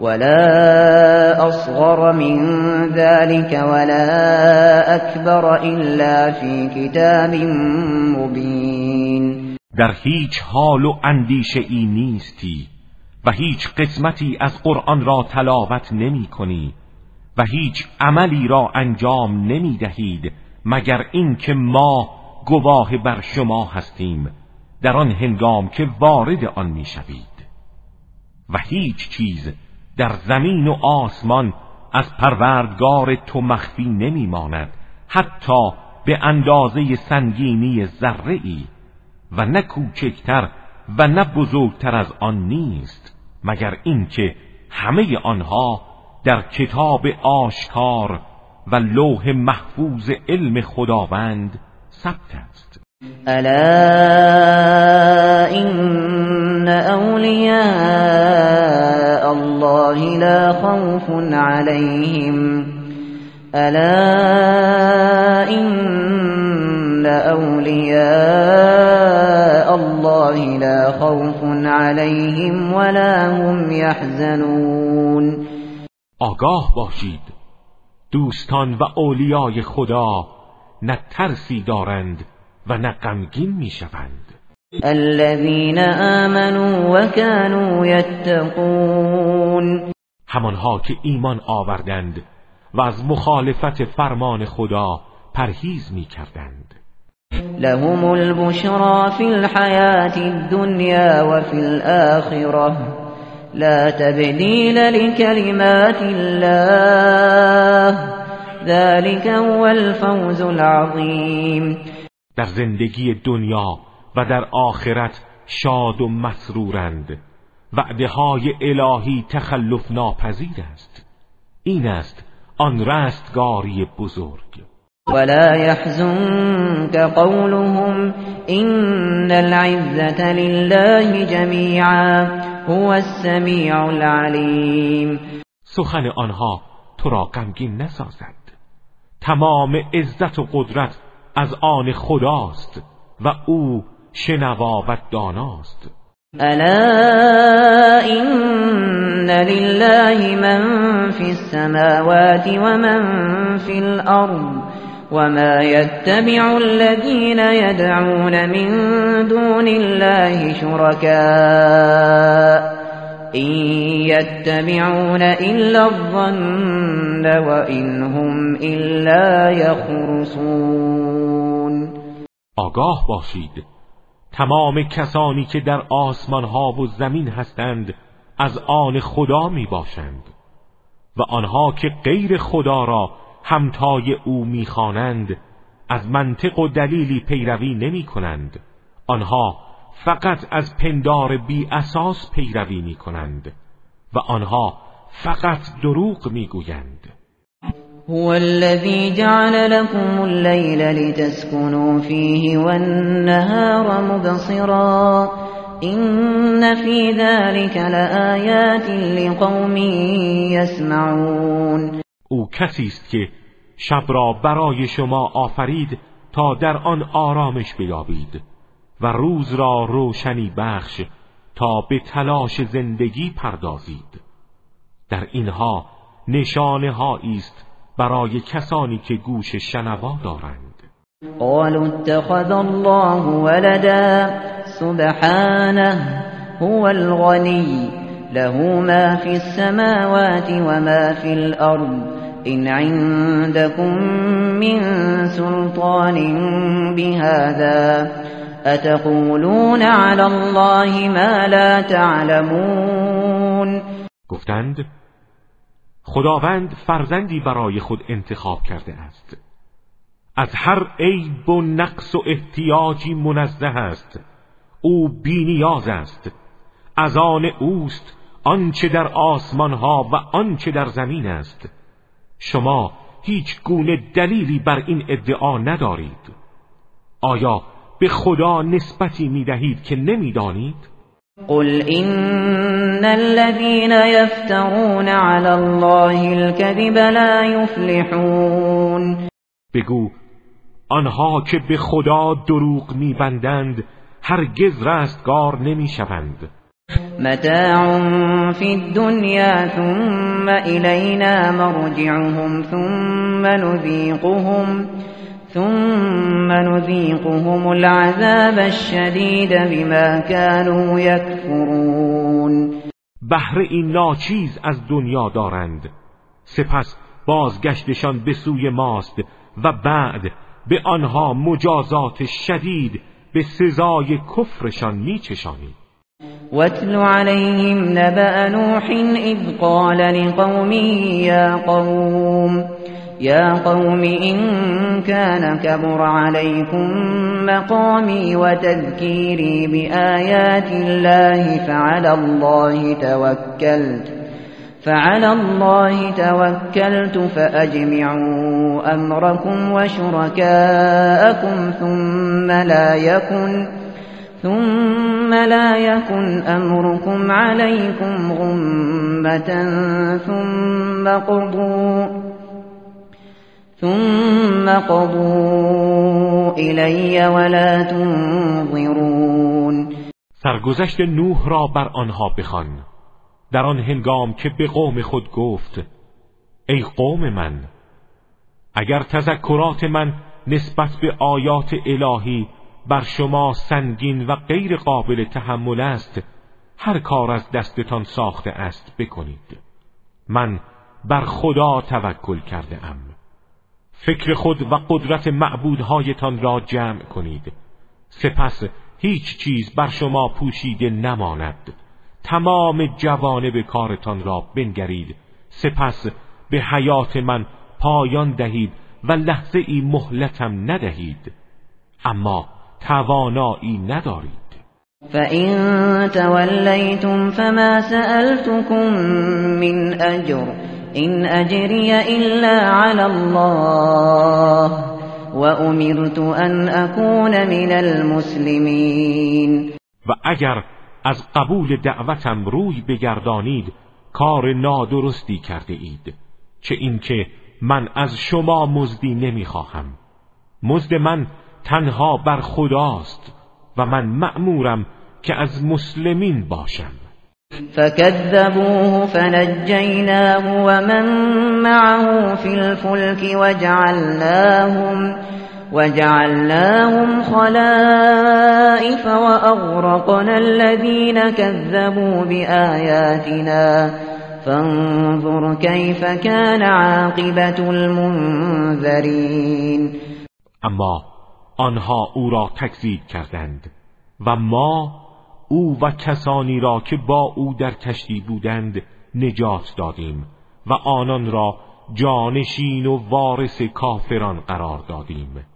ولا أصغر من ذلك ولا أكبر إلا في كتاب مبين. در هیچ حال و اندیشه ای نیستی و هیچ قسمتی از قرآن را تلاوت نمی کنی و هیچ عملی را انجام نمی دهید مگر اینکه ما گواه بر شما هستیم در آن هنگام که وارد آن می شوید. و هیچ چیز در زمین و آسمان از پروردگار تو مخفی نمی ماند حتی به اندازه سنگینی ذره ای و نه کوچکتر و نه بزرگتر از آن نیست مگر اینکه همه آنها در کتاب آشکار و لوح محفوظ علم خداوند ثبت است. الا این اولیاء الله لا خوف عليهم الا این اولیاء الله لا خوف عليهم ولا هم يحزنون آگاه باشید. دوستان و اولیای خدا نه ترسی دارند و نه غمگین می‌شوند. الذين آمنوا وكانوا يتقون همانها که ایمان آوردند و از مخالفت فرمان خدا پرهیز می‌کردند. لهم البشرى في الحياة الدنيا وفي الآخرة لا تبديل لكلمات الله ذلك هو الفوز العظیم. در زندگی دنیا و در آخرت شاد و مسرورند. وعده های الهی تخلف ناپذیر است. این است آن رستگاری بزرگ. ولا يحزنك قولهم إن العزة لله جميعا هو السمیع العلیم سخن آنها تو را غمگین نسازد. تمام عزت و قدرت از آن خداست و او شنوا و داناست. الا این لله من فی السماوات و من فی الارض وما يتبع الذين يدعون من دون الله شركاء إن يتبعون إلا الظن وإن هم إلا يخرصون. آگاه باشید. تمام کسانی که در آسمان ها و زمین هستند از آن خدا می باشند و آنها که غیر خدا را همتای او می‌خوانند از منطق و دلیلی پیروی نمی کنند آنها فقط از پندار بی اساس پیروی می کنند و آنها فقط دروغ می‌گویند هو الذي جعل لكم الليل لتسكنوا فيه والنهار مبصرا إن في ذلك لآيات لقوم يسمعون او کسی است که شب را برای شما آفرید تا در آن آرامش بیابید. و روز را روشنی بخش تا به تلاش زندگی پردازید. در اینها نشانه است برای کسانی که گوش شنوا دارند. قالوا اتخذ الله ولدا سبحانه هو الغنی له ما في السماوات وما في الأرض إن عندكم من سلطان بهذا. اتقولون على الله ما لا تعلمون؟ گفتند خداوند فرزندی برای خود انتخاب کرده است. از هر عیب و نقص و احتیاجی منزه است. او بینیاز است. از آن اوست آنچه در آسمان ها و آنچه در زمین است. شما هیچ گونه دلیلی بر این ادعا ندارید. آیا به خدا نسبتی می‌دهید که نمی‌دانید؟ قل ان الذين يفترون على الله الكذب لا يفلحون. بگو آنها که به خدا دروغ میبندند هرگز رستگار نمی‌شوند. متاع في الدنيا ثم إلينا مرجعهم ثم نذيقهم ثم نذيقهم العذاب الشديد بما كانوا يكفرون. بهره این ناچیز از دنیا دارند. سپس بازگشتشان به سوی ماست و بعد به آنها مجازات شدید به سزای کفرشان میچشانید. واتل عليهم نبأ نوح إذ قال لقومه يا قوم يا قوم إن كان كبر عليكم مقامي وتذكيري بآيات الله فعلى الله توكلت فعلى الله توكلت فأجمعوا أمركم وشركاءكم ثم لا يكن ثم لا يكن أمركم عليكم غمة ثم قضوا ثم قضوا إلي ولا تنظرون. سرگذشت نوح را بر آنها بخوان. در آن هنگام که به قوم خود گفت ای قوم من اگر تذکرات من نسبت به آیات الهی بر شما سنگین و غیر قابل تحمل است هر کار از دستتان ساخته است بکنید. من بر خدا توکل کرده ام. فکر خود و قدرت معبودهایتان را جمع کنید. سپس هیچ چیز بر شما پوشیده نماند. تمام جوانب کارتان را بنگرید. سپس به حیات من پایان دهید و لحظه ای مهلتم ندهید. اما توانایی ندارید. فَإِن تَوَلَّيْتُمْ فَمَا سَأَلْتُكُم مِّنْ أَجْرٍ إِنْ أَجْرِيَ إِلَّا عَلَى اللَّهِ وَأُمِرْتُ أَنْ أَكُونَ مِنَ الْمُسْلِمِينَ. و اگر از قبول دعوتم روی بگردانید کار نادرستی کرده اید چه اینکه من از شما مزدی نمی‌خواهم. مزد من تنها بر خداست و من مأمورم که از مسلمین باشم. فكذبوه فنجيناه ومن معه في الفلك وجعلناهم وجعلناهم خلائف وأغرقنا الذين كذبوا بآياتنا. فانظر كيف كان عاقبة المنذرين. أما آنها أو را تکذیب و ما او و کسانی را که با او در کشتی بودند نجات دادیم و آنان را جانشین و وارث کافران قرار دادیم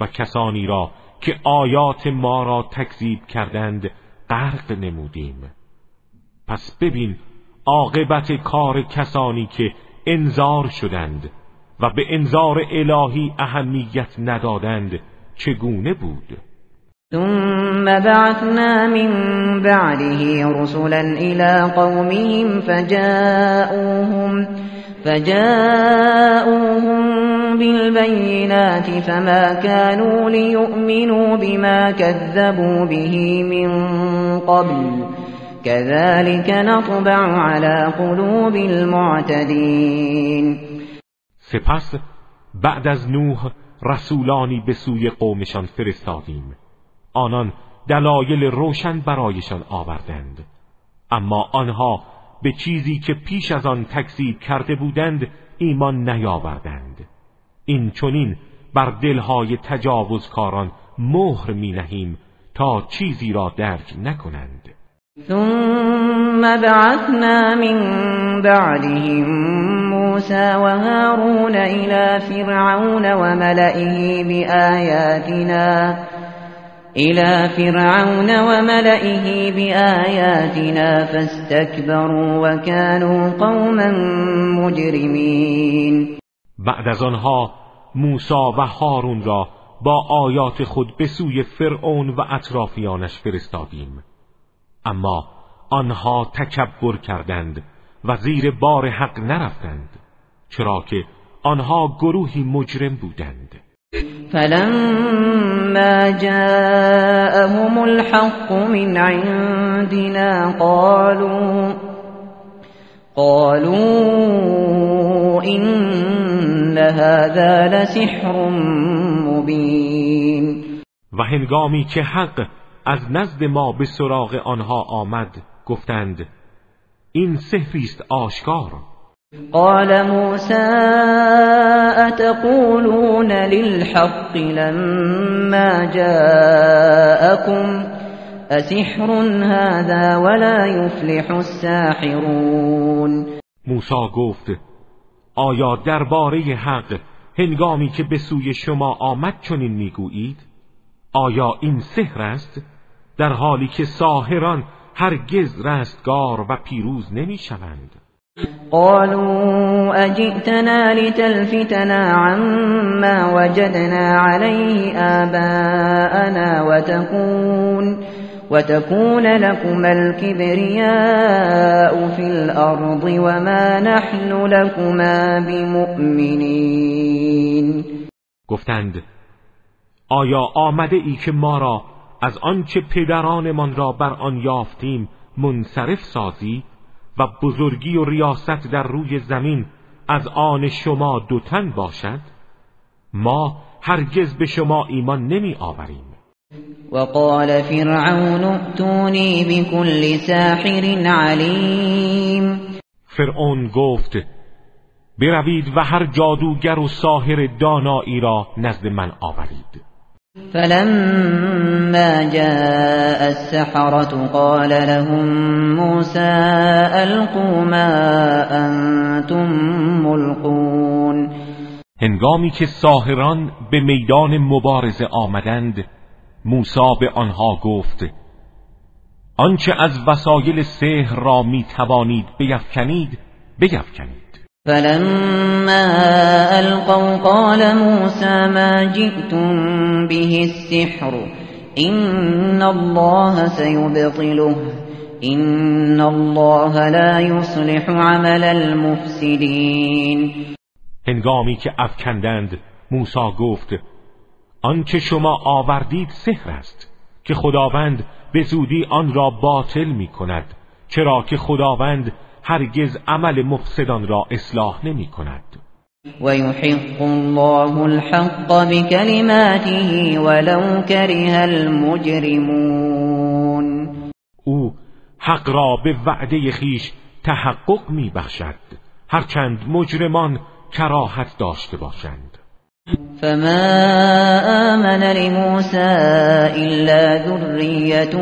و کسانی را که آیات ما را تکذیب کردند غرق نمودیم. پس ببین عاقبت کار کسانی که انذار شدند و به انذار الهی اهمیت ندادند چگونه بود؟ ثم بعثنا من بعده رسلا الى قومهم فجاءوهم فجاءوهم بالبينات فما كانوا ليؤمنوا بما كذبوا به من قبل. كذلك نطبع على قلوب المعتدين. سپس بعد از نوح رسولانی به سوی قومشان فرستادیم. آنان دلایل روشن برایشان آوردند. اما آنها به چیزی که پیش از آن تکذیب کرده بودند ایمان نیاوردند. این چونین بر دلهای تجاوزکاران مهر می نهیم تا چیزی را درک نکنند. ثم بعثنا من بعدهم موسى وهارون إلى فرعون وملئه بآياتنا. إلى فرعون وملئه بآياتنا فاستكبروا وكانوا قوما مجرمين. بعد از آنها موسی و هارون را با آیات خود به سوی فرعون و اطرافیانش فرستادیم. اما آنها تکبر کردند و زیر بار حق نرفتند چرا که آنها گروهی مجرم بودند. فلما جاءهم الحق من عندنا قالوا قالوا إن هذا لسحر مبین و هنگامی که حق از نزد ما به سراغ آنها آمد گفتند این سحری است آشکار. قال موسى اتقولون للحق لما جاءكم؟ اسحر هذا ولا يفلح الساحرون. موسی گفت آیا درباره حق هنگامی که به سوی شما آمد چنین می‌گویید؟ آیا این سحر است؟ در حالی که ساهران هرگز رستگار و پیروز نمی‌شوند. قالوا أجئتنا لتلفتنا عما وجدنا عليه آباءنا وتكون وتكون لكما الكبرياء في الأرض وما نحن لكما بمؤمنين. گفتند آیا آمده ای که ما را از آنچه پدرانمان را بر آن یافتیم منصرف سازی؟ و بزرگی و ریاست در روی زمین از آن شما دوتن باشد ما هرگز به شما ایمان نمی آوریم. وقال فرعون ائتوني بكل ساحر علیم. فرعون گفت بروید و هر جادوگر و ساحر دانایی را نزد من آورید. فلما جاء السحرة قال لهم موسى ألقوا ما أنتم ملقون. هنگامی که ساهران به میدان مبارزه آمدند موسی به آنها گفت آنچه از وسایل سحر را می توانید بیفکنید بیفکنید. فلما القوا قال موسى ما جئتم به السحر ان الله سيبطله ان الله لا يصلح عمل المفسدين هنگامی که افکندند موسی گفت آنچه شما آوردید سحر است که خداوند به زودی آن را باطل می کند چرا که خداوند هرگز عمل مفسدان را اصلاح نمی کند. و یحق الله الحق بکلماته ولو کره المجرمون او حق را به وعده خیش تحقق می بخشد. هرچند مجرمان کراهت داشته باشند. فما آمن لموسى إلا ذرية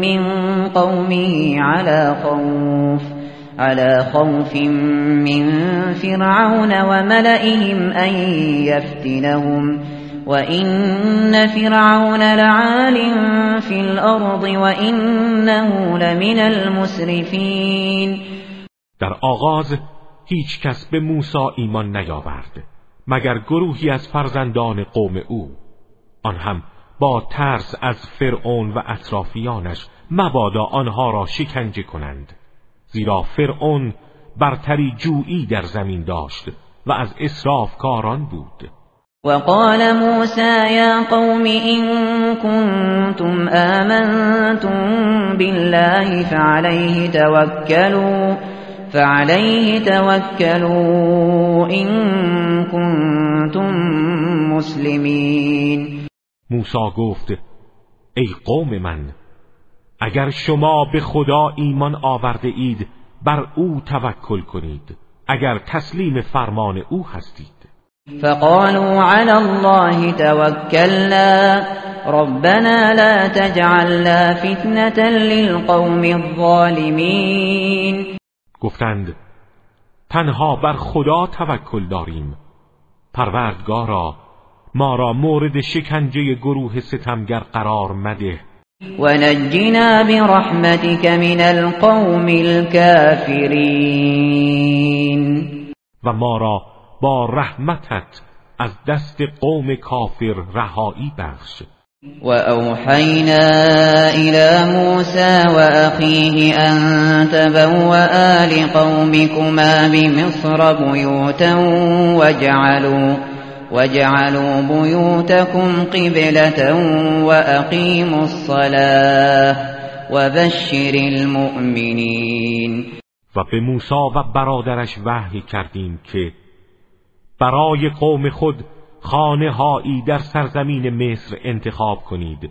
من قومه على خوف على خوف من فرعون وملئهم أن يفتنهم وإن فرعون لعال في الأرض وإنه لمن المسرفين. در آغاز هیچ کس به موسی ایمان نیاورد مگر گروهی از فرزندان قوم او. آن هم با ترس از فرعون و اطرافیانش مبادا آنها را شکنجه کنند. زیرا فرعون برتری جویی در زمین داشت و از اسراف کاران بود. وقال موسى يا قوم إن كنتم آمنتم بالله فعليه توكلوا فعليه توكلوا إن كنتم مسلمین موسا گفت ای قوم من اگر شما به خدا ایمان آورده اید بر او توکل کنید. اگر تسلیم فرمان او هستید. فقالوا على الله توكلنا ربنا لا تجعلنا فتنة للقوم الظالمين گفتند تنها بر خدا توکل داریم. پروردگارا ما را مورد شکنجه گروه ستمگر قرار مده. و نجنا برحمتك من القوم الكافرین و ما را با رحمتت از دست قوم کافر رهایی بخش. وأوحينا إلى موسى وأخيه أن تبوأ لقومكما بمصر بيوتا وجعلوا وجعلوا بيوتكم قبلة وأقيموا الصلاة وبشر المؤمنين. و به موسی و برادرش وحی کردیم که برای قوم خود خانه هایی در سرزمین مصر انتخاب کنید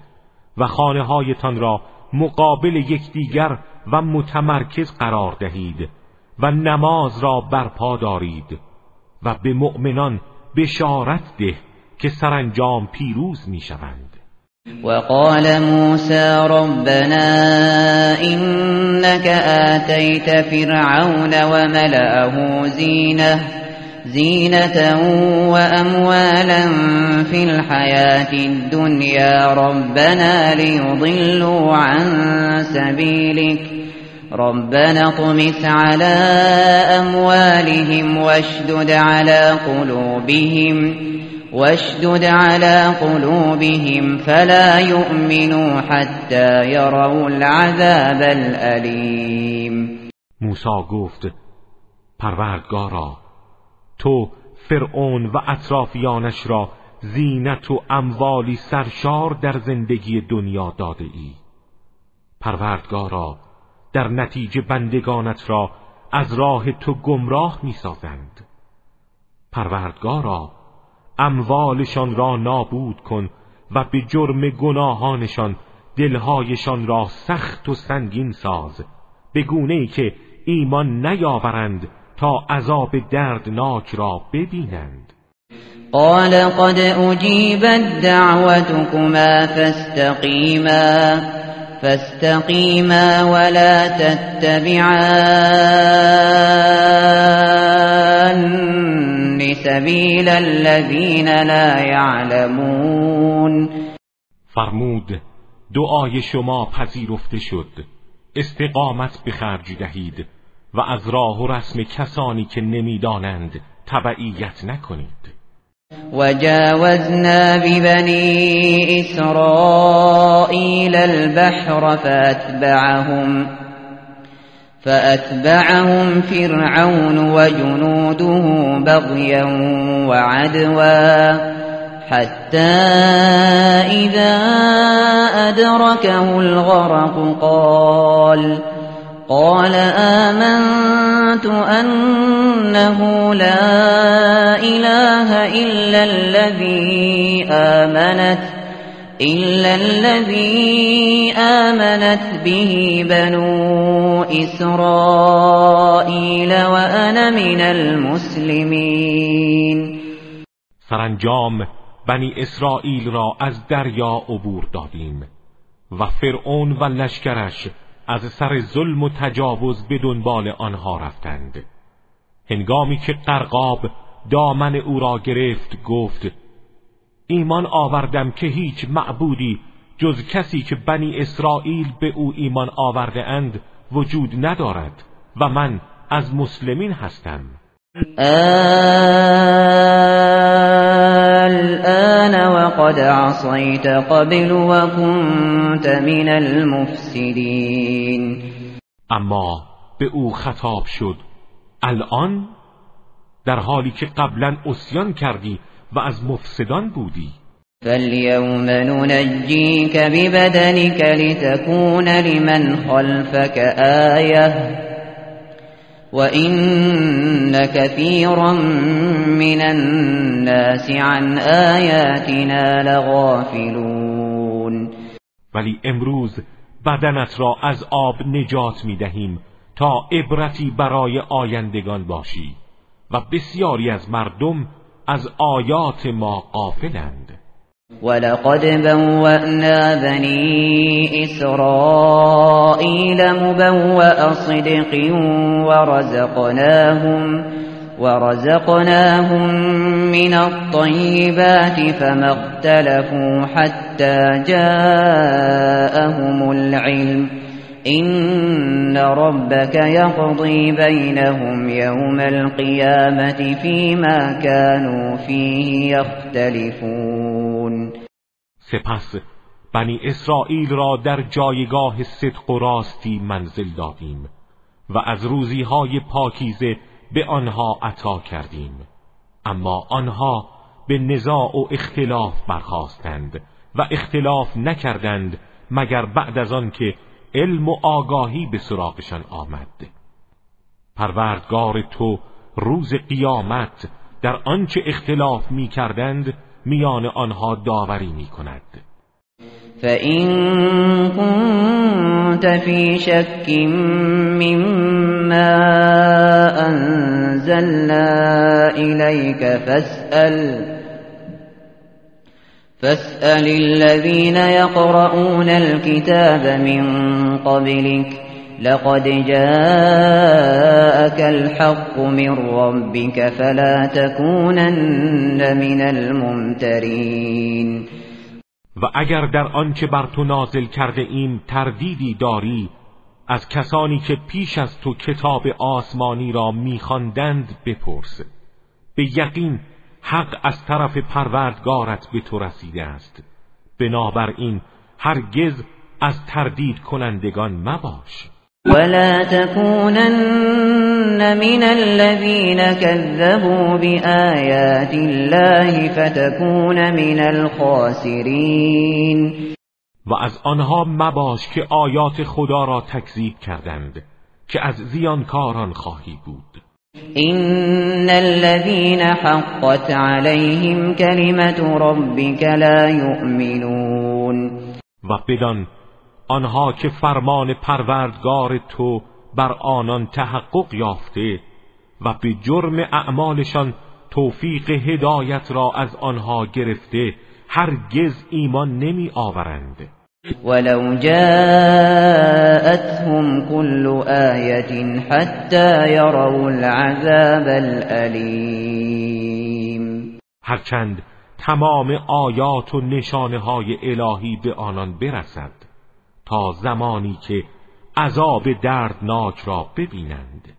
و خانه هایتان را مقابل یکدیگر و متمرکز قرار دهید و نماز را برپا دارید و به مؤمنان بشارت ده که سرانجام پیروز می‌شوند. وقال موسى ربنا إنك آتيت فرعون وملأه زينه زينة وأموالا في الحياة الدنيا ربنا ليضلوا عن سبيلك. ربنا طمس على أموالهم واشدد على قلوبهم واشدد على قلوبهم فلا يؤمنوا حتى يروا العذاب الأليم. موسى گفت پروردگارا تو فرعون و اطرافیانش را زینت و اموالی سرشار در زندگی دنیا داده ای. پروردگارا در نتیجه بندگانت را از راه تو گمراه می سازند پروردگارا اموالشان را نابود کن و به جرم گناهانشان دلهایشان را سخت و سنگین ساز. به گونه ای که ایمان نیاورند تا عذاب دردناک را ببینند. قال قد اجیبت دعوتكما فاستقیما. فاستقیما ولا تتبعان سبیل الذین لا يعلمون. فرمود دعای شما پذیرفته شد. استقامت به خرج دهید و از راه و رسم کسانی که نمی‌دانند تبعیت نکنید. وجاوزنا ببني إسرائيل البحر فأتبعهم فأتبعهم فرعون وجنوده بغيا وعدوا حتى إذا أدركه الغرق قال قال آمنت أنه لا إله إلا الذي آمنت إلا الذي آمنت به بنو إسرائيل وأنا من المسلمين. سرانجام بنی اسرائیل را از دریا عبور دادیم و فرعون و لشکرش از سر ظلم و تجاوز به دنبال آنها رفتند. هنگامی که قرقاب دامن او را گرفت گفت ایمان آوردم که هیچ معبودی جز کسی که بنی اسرائیل به او ایمان آورده اند وجود ندارد و من از مسلمین هستم. الآن وقد عصيت قبل وكنت من المفسدين. اما به او خطاب شد. الان؟ در حالی که قبلا اسیان کردی و از مفسدان بودی. فاليوم ننجيك ببدنك لتكون لمن خلفك آية وَإِنَّ كَثِيرًا مِنَ النَّاسِ عَنْ آيَاتِنَا لَغَافِلُونَ ولی امروز بدنت را از آب نجات می دهیم تا عبرتی برای آیندگان باشی و بسیاری از مردم از آیات ما غافلند. ولقد بوأنا بني إسرائيل مبوأ صدق ورزقناهم ورزقناهم من الطيبات فما اختلفوا حتى جاءهم العلم إن ربك يقضي بينهم يوم القيامة فيما كانوا فيه يختلفون سپس بنی اسرائیل را در جایگاه صدق و راستی منزل دادیم و از روزی های پاکیزه به آنها عطا کردیم. اما آنها به نزاع و اختلاف برخواستند و اختلاف نکردند مگر بعد از آن که علم و آگاهی به سراغشان آمد. پروردگار تو روز قیامت در آنچه اختلاف می کردند میان آنها داوری می کند فَإِن كُنتَ فِي شَكٍّ مِّمَّا أَنزَلْنَا إِلَيْكَ فَاسْأَلْ فاسأل الذين يقرؤون الكتاب من قبلك لقد جاءك الحق من ربك فلا تكونن من الممترين. و اگر در آنچه بر تو نازل کرده ایم تردیدی داری از کسانی که پیش از تو کتاب آسمانی را میخواندند بپرس. به یقین حق از طرف پروردگارت به تو رسیده است. بنابراین هرگز از تردید کنندگان مباش. ولا تكونن من الذين كذبوا بآيات الله فتكون من الخاسرين. و از آنها مباش که آیات خدا را تکذیب کردند که از زیانکاران خواهی بود. إن الذين حقت عليهم كلمة ربك لا يؤمنون. و بدان آنها که فرمان پروردگار تو بر آنان تحقق یافته و به جرم اعمالشان توفیق هدایت را از آنها گرفته هرگز ایمان نمی آورند. ولو جاءتهم كل آية حتى يروا العذاب الأليم. هرچند تمام آیات و نشانه های الهی به آنان برسد تا زمانی که عذاب دردناک را ببینند.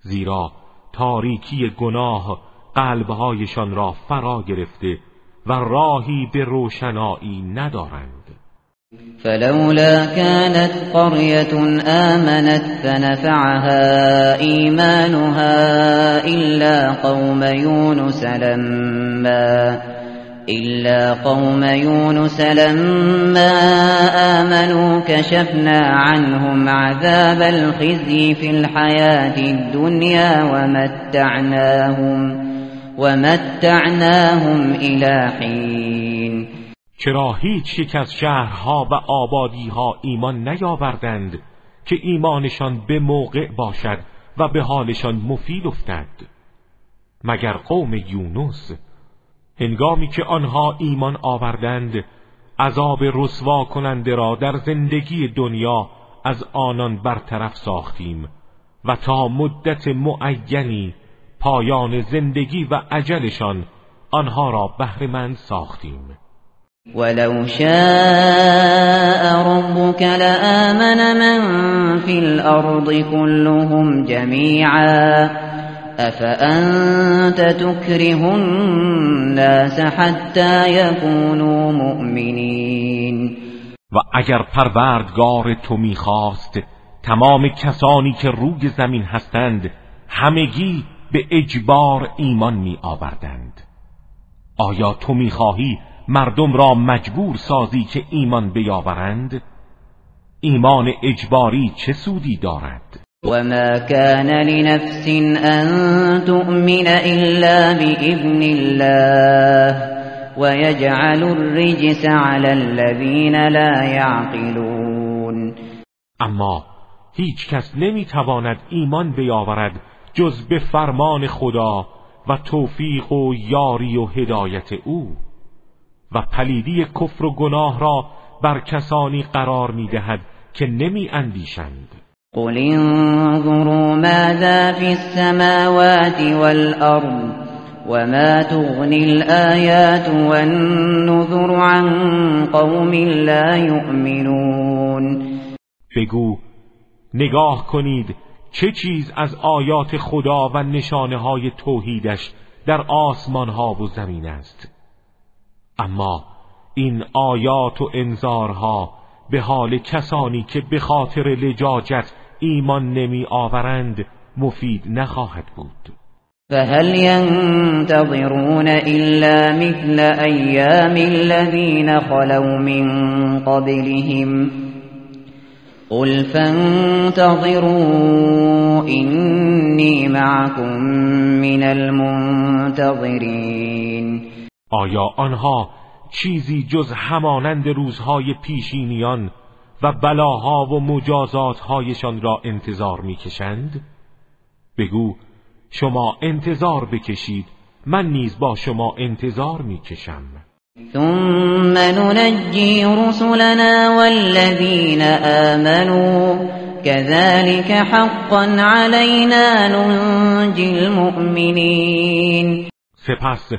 زیرا تاریکی گناه قلبهایشان را فرا گرفته و راهی به روشنایی ندارند. فلولا كانت قرية آمنت فنفعها إيمانها إلا قوم يونس لما إلا قوم يونس لما آمنوا كشفنا عنهم عذاب الخزي في الحياة الدنيا ومتعناهم ومتعناهم إلى حين. چرا هیچ یک از شهرها و آبادیها ایمان نیاوردند که ایمانشان به موقع باشد و به حالشان مفید افتد؟ مگر قوم یونس هنگامی که آنها ایمان آوردند عذاب رسوا کننده را در زندگی دنیا از آنان برطرف ساختیم و تا مدت معینی پایان زندگی و عجلشان آنها را بهرهمند ساختیم. ولو شاء ربك لآمن من في الأرض كلهم جميعا. أفأنت تكره الناس حتى يكونوا مؤمنين؟ و اگر پروردگار تو می‌خواست تمام کسانی که روی زمین هستند همگی به اجبار ایمان می آوردند آیا تو می‌خواهی مردم را مجبور سازی که ایمان بیاورند؟ ایمان اجباری چه سودی دارد؟ وما كان لنفس ان تؤمن الا باذن الله ويجعل الرجس على الذين لا يعقلون اما هیچ کس نمی‌تواند ایمان بیاورد جز به فرمان خدا و توفیق و یاری و هدایت او و پلیدی کفر و گناه را بر کسانی قرار می‌دهد که نمی اندیشند قل انظروا ماذا في السماوات والأرض وما تغني الآيات والنذر عن قوم لا يؤمنون بگو نگاه کنید چه چیز از آیات خدا و نشانه های توحیدش در آسمان ها و زمین است. اما این آیات و انذارها به حال کسانی که به خاطر لجاجت ایمان نمی آورند مفید نخواهد بود. فهل ينتظرون إلا مثل أيام الذين خلوا من قبلهم. قل فانتظروا إني معكم من المنتظرين. آیا آنها چیزی جز همانند روزهای پیشینیان و بلاها و مجازاتهایشان را انتظار می‌کشند؟ بگو شما انتظار بکشید من نیز با شما انتظار می‌کشم ثم ننجی رسلنا والذین آمنوا كذلك حقا علينا ننجی المؤمنین سپس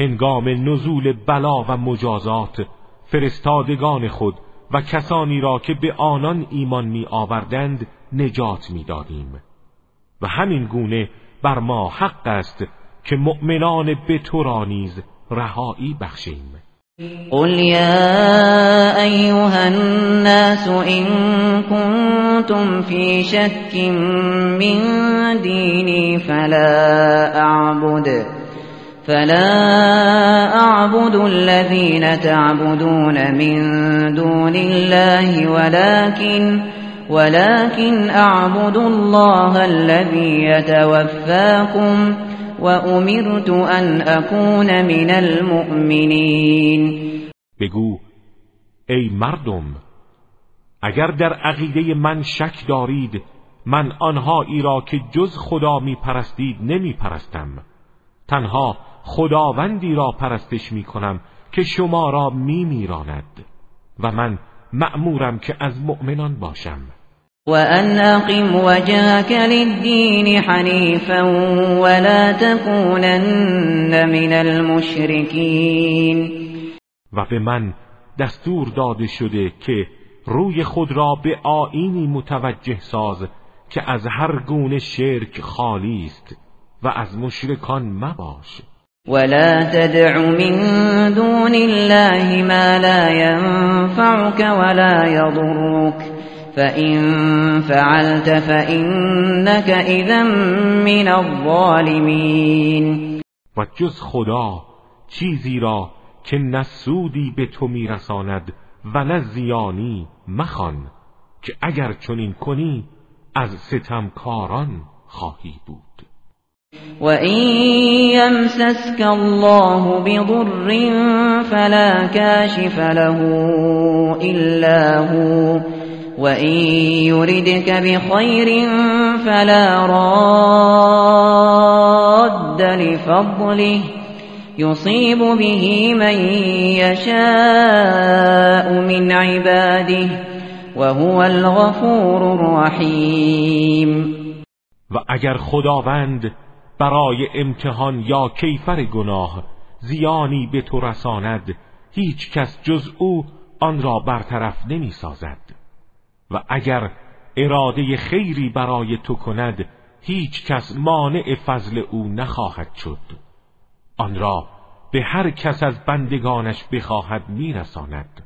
هنگام نزول بلا و مجازات فرستادگان خود و کسانی را که به آنان ایمان می آوردند نجات می دادیم. و همین گونه بر ما حق است که مؤمنان به تو را نیز رهایی بخشیم. قل یا ایها الناس ان کنتم فی شک من دینی فلا اعبد. فلا اعبد الذين تعبدون من دون الله ولكن ولكن اعبد الله الذي يتوفاكم وامرت ان اكون من المؤمنین بگو ای مردم اگر در عقیده من شک دارید من آنهایی را که جز خدا می پرستید نمی پرستم تنها خداوندی را پرستش می کنم که شما را می میراند و من مأمورم که از مؤمنان باشم. وأن أقم وجهك للدين حنيفا ولا تكونن من المشركين و به من دستور داده شده که روی خود را به آینی متوجه ساز که از هر گونه شرک خالی است و از مشرکان مباش. ولا تدع من دون الله ما لا ينفعك ولا يضرك فإن فعلت فإنك اذا من الظالمین و جز خدا چیزی را که نسودی به تو میرساند و نه زیانی مخوان که اگر چنین کنی از ستمکاران خواهی بود. و این یمسسک الله بضر فلا کاشف له الا هو وَإِن يُرِدْكَ بِخَيْرٍ فَلَا رَادَّ لِفَضْلِهِ يُصِيبُ بِهِ مَن يَشَاءُ مِنْ عِبَادِهِ وَهُوَ الْغَفُورُ الرَّحِيمُ و اگر خداوند برای امتحان یا کیفر گناه زیانی به تو رساند هیچ کس جز او آن را برطرف نمی سازد. و اگر اراده خیری برای تو کند هیچ کس مانع فضل او نخواهد شد. آن را به هر کس از بندگانش بخواهد میرساند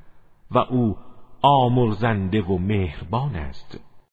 و او آمرزنده و مهربان است.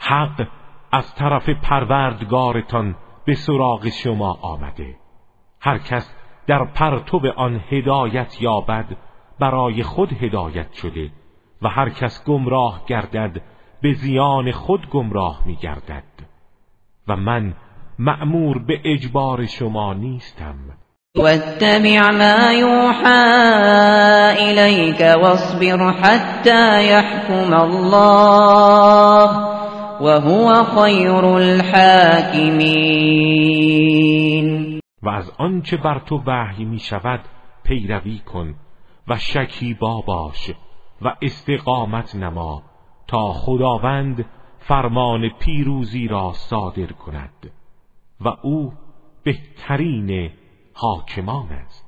حق از طرف پروردگارتان به سراغ شما آمده. هر کس در پرتو آن هدایت یابد برای خود هدایت شده و هر کس گمراه گردد به زیان خود گمراه می گردد و من مأمور به اجبار شما نیستم. واتبع ما یوحى إليك واصبر حتى يحكم الله. وهو خیر الحاکمین. و از آنچه بر تو وحی می شود پیروی کن و شکیبا باش و استقامت نما تا خداوند فرمان پیروزی را صادر کند و او بهترین حاکمان است.